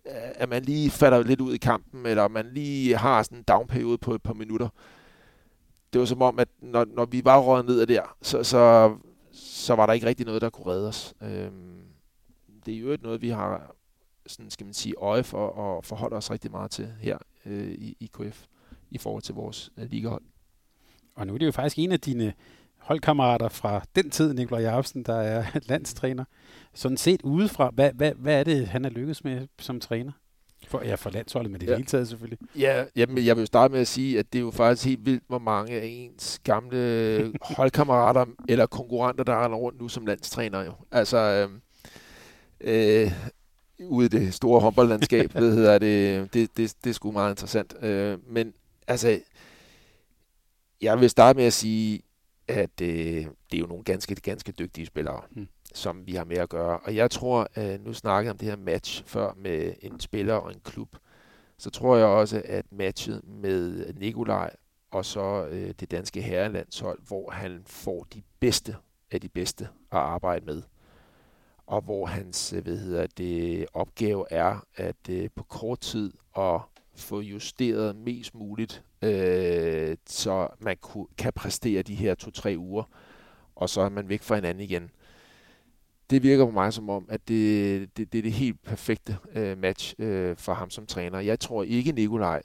øh, at man lige falder lidt ud i kampen, eller man lige har sådan en downperiode på et par minutter. Det var som om, at når, når vi var røget ned af der, så, så, så var der ikke rigtig noget, der kunne redde os. Øh, det er jo noget, vi har sådan skal man sige, øje for og forholde os rigtig meget til her øh, i IKF i forhold til vores øh, ligahold. Og nu er det jo faktisk en af dine holdkammerater fra den tid, Nikolaj Jacobsen, der er landstræner. Sådan set udefra, hvad, hvad, hvad er det, han er lykkedes med som træner? For, ja, for landsholdet, men det Ja. hele taget selvfølgelig. Ja, jamen, jeg vil starte med at sige, at det er jo faktisk helt vildt, hvor mange af ens gamle holdkammerater eller konkurrenter, der render rundt nu som landstræner jo. Altså, øh, øh, ude i det store håndboldlandskab, hvad hedder det, det, det, det er sgu meget interessant. Øh, men altså, jeg vil starte med at sige, at øh, det er jo nogle ganske, ganske dygtige spillere, Mm som vi har med at gøre. Og jeg tror, øh, nu snakkede jeg om det her match før med en spiller og en klub, så tror jeg også, at matchet med Nikolaj og så øh, det danske herrelandshold, hvor han får de bedste af de bedste at arbejde med, og hvor hans øh, hvad hedder det, opgave er at øh, på kort tid at få justeret mest muligt, øh, så man ku, kan præstere de her to-tre uger, og så er man væk fra hinanden igen. Det virker på mig som om, at det, det, det er det helt perfekte øh, match øh, for ham som træner. Jeg tror ikke Nikolaj,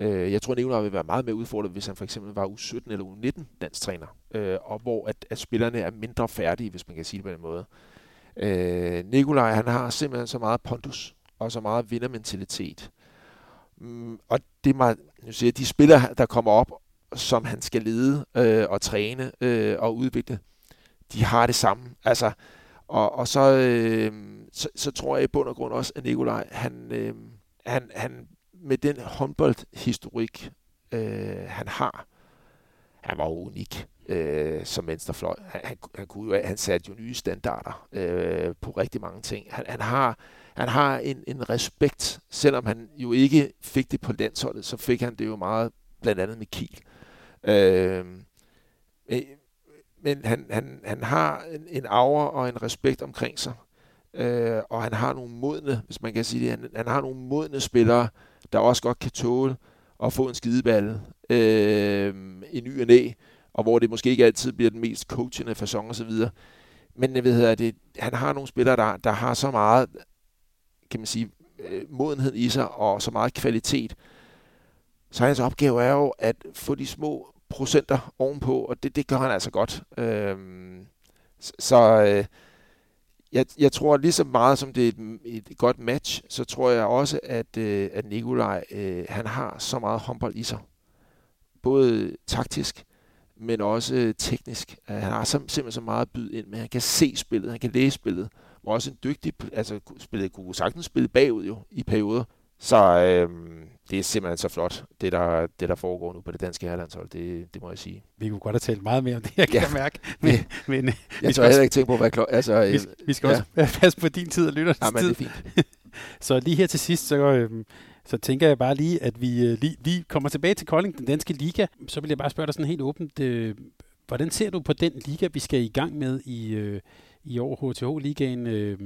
øh, jeg tror Nikolaj vil være meget mere udfordret, hvis han for eksempel var U17 eller U19 landstræner, øh, og hvor at, at spillerne er mindre færdige, hvis man kan sige det på den måde. Øh, Nikolaj, han har simpelthen så meget pondus og så meget vindermentalitet. Mm, og det er meget, nu siger jeg, de spillere, der kommer op, som han skal lede øh, og træne øh, og udvikle, de har det samme. Altså, og, og så, øh, så, så tror jeg i bund og grund også, at Nikolaj, han, øh, han, han med den håndboldhistorik, øh, han har, han var unik øh, som venstrefløj. Han, han, han, kunne jo, han satte jo nye standarder øh, på rigtig mange ting. Han, han har, han har en, en respekt, selvom han jo ikke fik det på landsholdet, så fik han det jo meget blandt andet med Kiel. Øh, men han, han, han har en, en aura og en respekt omkring sig. Øh, og han har nogle modne, hvis man kan sige det, han, han har nogle modne spillere, der også godt kan tåle at få en skideballe øh, i ny og næ, og hvor det måske ikke altid bliver den mest coachende fasong og så videre. Men jeg ved, at det, han har nogle spillere, der, der har så meget, kan man sige, øh, modenhed i sig, og så meget kvalitet. Så hans opgave er jo at få de små procenter ovenpå, og det, det gør han altså godt. Øhm, så øh, jeg, jeg tror lige så meget som det er et, et godt match, så tror jeg også, at, øh, at Nikolaj, øh, han har så meget håndbold i sig. Både taktisk, men også øh, teknisk. Uh, han har så, simpelthen så meget at byde ind med. Han kan se spillet, han kan læse spillet. Og også en dygtig, altså spillet, kunne sagtens spille bagud jo i perioder. Så øhm, det er simpelthen så flot, det der, det der foregår nu på det danske herrelandshold, det, det må jeg sige. Vi kunne godt have talt meget mere om det, jeg kan Ja. ja. mærke. Men, men Jeg skal tror heller ikke tænke på, hvad klokken altså, vi, øh, vi skal ja. også passe på din tid og lytternes ja, men det tid. er fint. Så lige her til sidst, så, øhm, så tænker jeg bare lige, at vi øh, lige, lige kommer tilbage til Kolding, den danske liga. Så vil jeg bare spørge dig sådan helt åbent, øh, hvordan ser du på den liga, vi skal i gang med i, øh, i år, HTH-ligaen? Øh,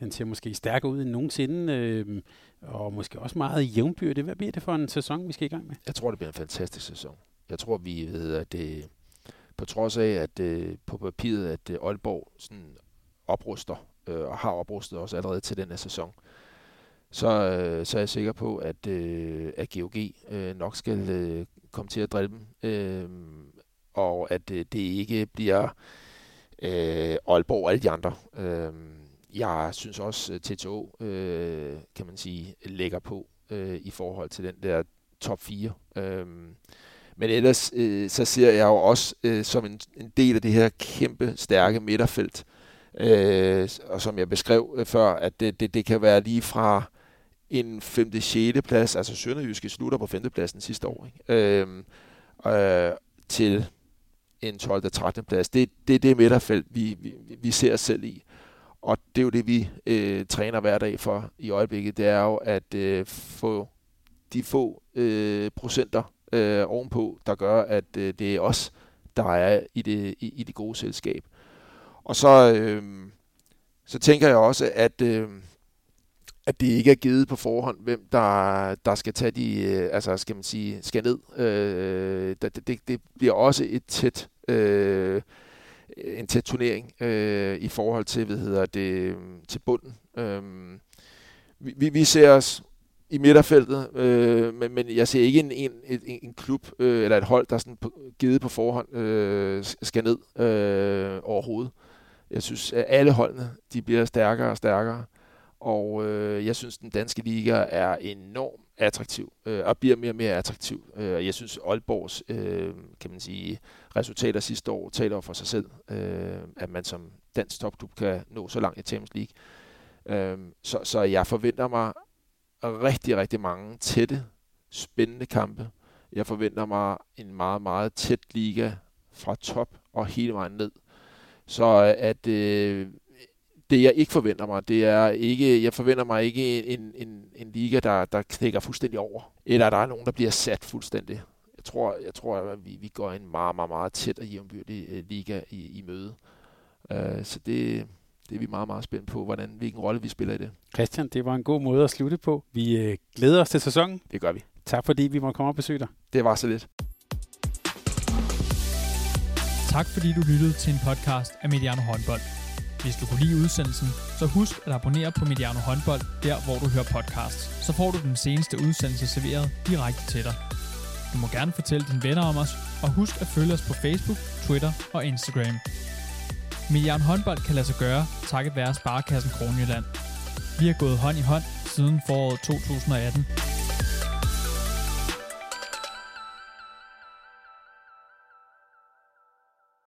den ser måske stærkere ud end nogensinde, øh, og måske også meget jævnbyrde. Hvad bliver det for en sæson, vi skal i gang med? Jeg tror, det bliver en fantastisk sæson. Jeg tror, vi ved, at det, på trods af, at øh, på papiret, at øh, Aalborg sådan opruster, øh, og har oprustet også allerede til den her sæson, så, øh, så er jeg sikker på, at, øh, at GOG øh, nok skal øh, komme til at drille dem, øh, og at øh, det ikke bliver øh, Aalborg og alle de andre. Øh, jeg synes også, øh, at TTO, øh, kan man sige, lægger på øh, i forhold til den der top 4. Øh, men ellers øh, så ser jeg jo også øh, som en, en del af det her kæmpe, stærke midterfelt, øh, og som jeg beskrev øh, før, at det, det, det kan være lige fra en 5. 6. plads, altså Sønderjyske slutter på 5. pladsen sidste år, ikke? Øh, øh, til en 12. 13. plads. Det er det, det midterfelt, vi, vi, vi ser os selv i. Og det er jo det, vi øh, træner hver dag for i øjeblikket. Det er jo at øh, få de få øh, procenter øh, ovenpå, der gør, at øh, det er os, der er i det, i, i det gode selskab. Og så, øh, så tænker jeg også, at, øh, at det ikke er givet på forhånd, hvem der, der skal tage de, øh, altså skal man sige, skal ned. Øh, det, det, det bliver også et tæt, øh, Øh, en tæt turnering øh, i forhold til, hvad hedder det, til bunden. Øh, vi, vi ser os i midterfeltet, øh, men, men jeg ser ikke en, en, en, en klub øh, eller et hold, der sådan på, givet på forhånd øh, skal ned øh, overhovedet. Jeg synes, at alle holdene de bliver stærkere og stærkere, og øh, jeg synes, den danske liga er enormt attraktiv øh, og bliver mere og mere attraktiv. Øh, jeg synes, Aalborgs øh, kan man sige, resultater sidste år taler for sig selv, øh, at man som dansk topklub kan nå så langt i Champions League. Øh, så, så jeg forventer mig rigtig, rigtig mange tætte, spændende kampe. Jeg forventer mig en meget, meget tæt liga fra top og hele vejen ned. Så øh, at øh, det jeg ikke forventer mig, det er ikke, jeg forventer mig ikke en, en, en liga, der, der knækker fuldstændig over. Eller der er nogen, der bliver sat fuldstændig. Jeg tror, jeg tror at vi, vi går en meget, meget, meget tæt og jævnbyrdig uh, liga i, i møde. Uh, så det, det er vi meget, meget spændt på, hvordan, hvilken rolle vi spiller i det. Christian, det var en god måde at slutte på. Vi øh, glæder os til sæsonen. Det gør vi. Tak fordi vi måtte komme og besøge dig. Det var så lidt. Tak fordi du lyttede til en podcast af Mediano Håndbold. Hvis du kunne lide udsendelsen, så husk at abonnere på Mediano Håndbold, der hvor du hører podcasts. Så får du den seneste udsendelse serveret direkte til dig. Du må gerne fortælle dine venner om os, og husk at følge os på Facebook, Twitter og Instagram. Mediano håndbold kan lade sig gøre, takket være Sparkassen Kronjylland. Vi har gået hånd i hånd siden foråret 2018.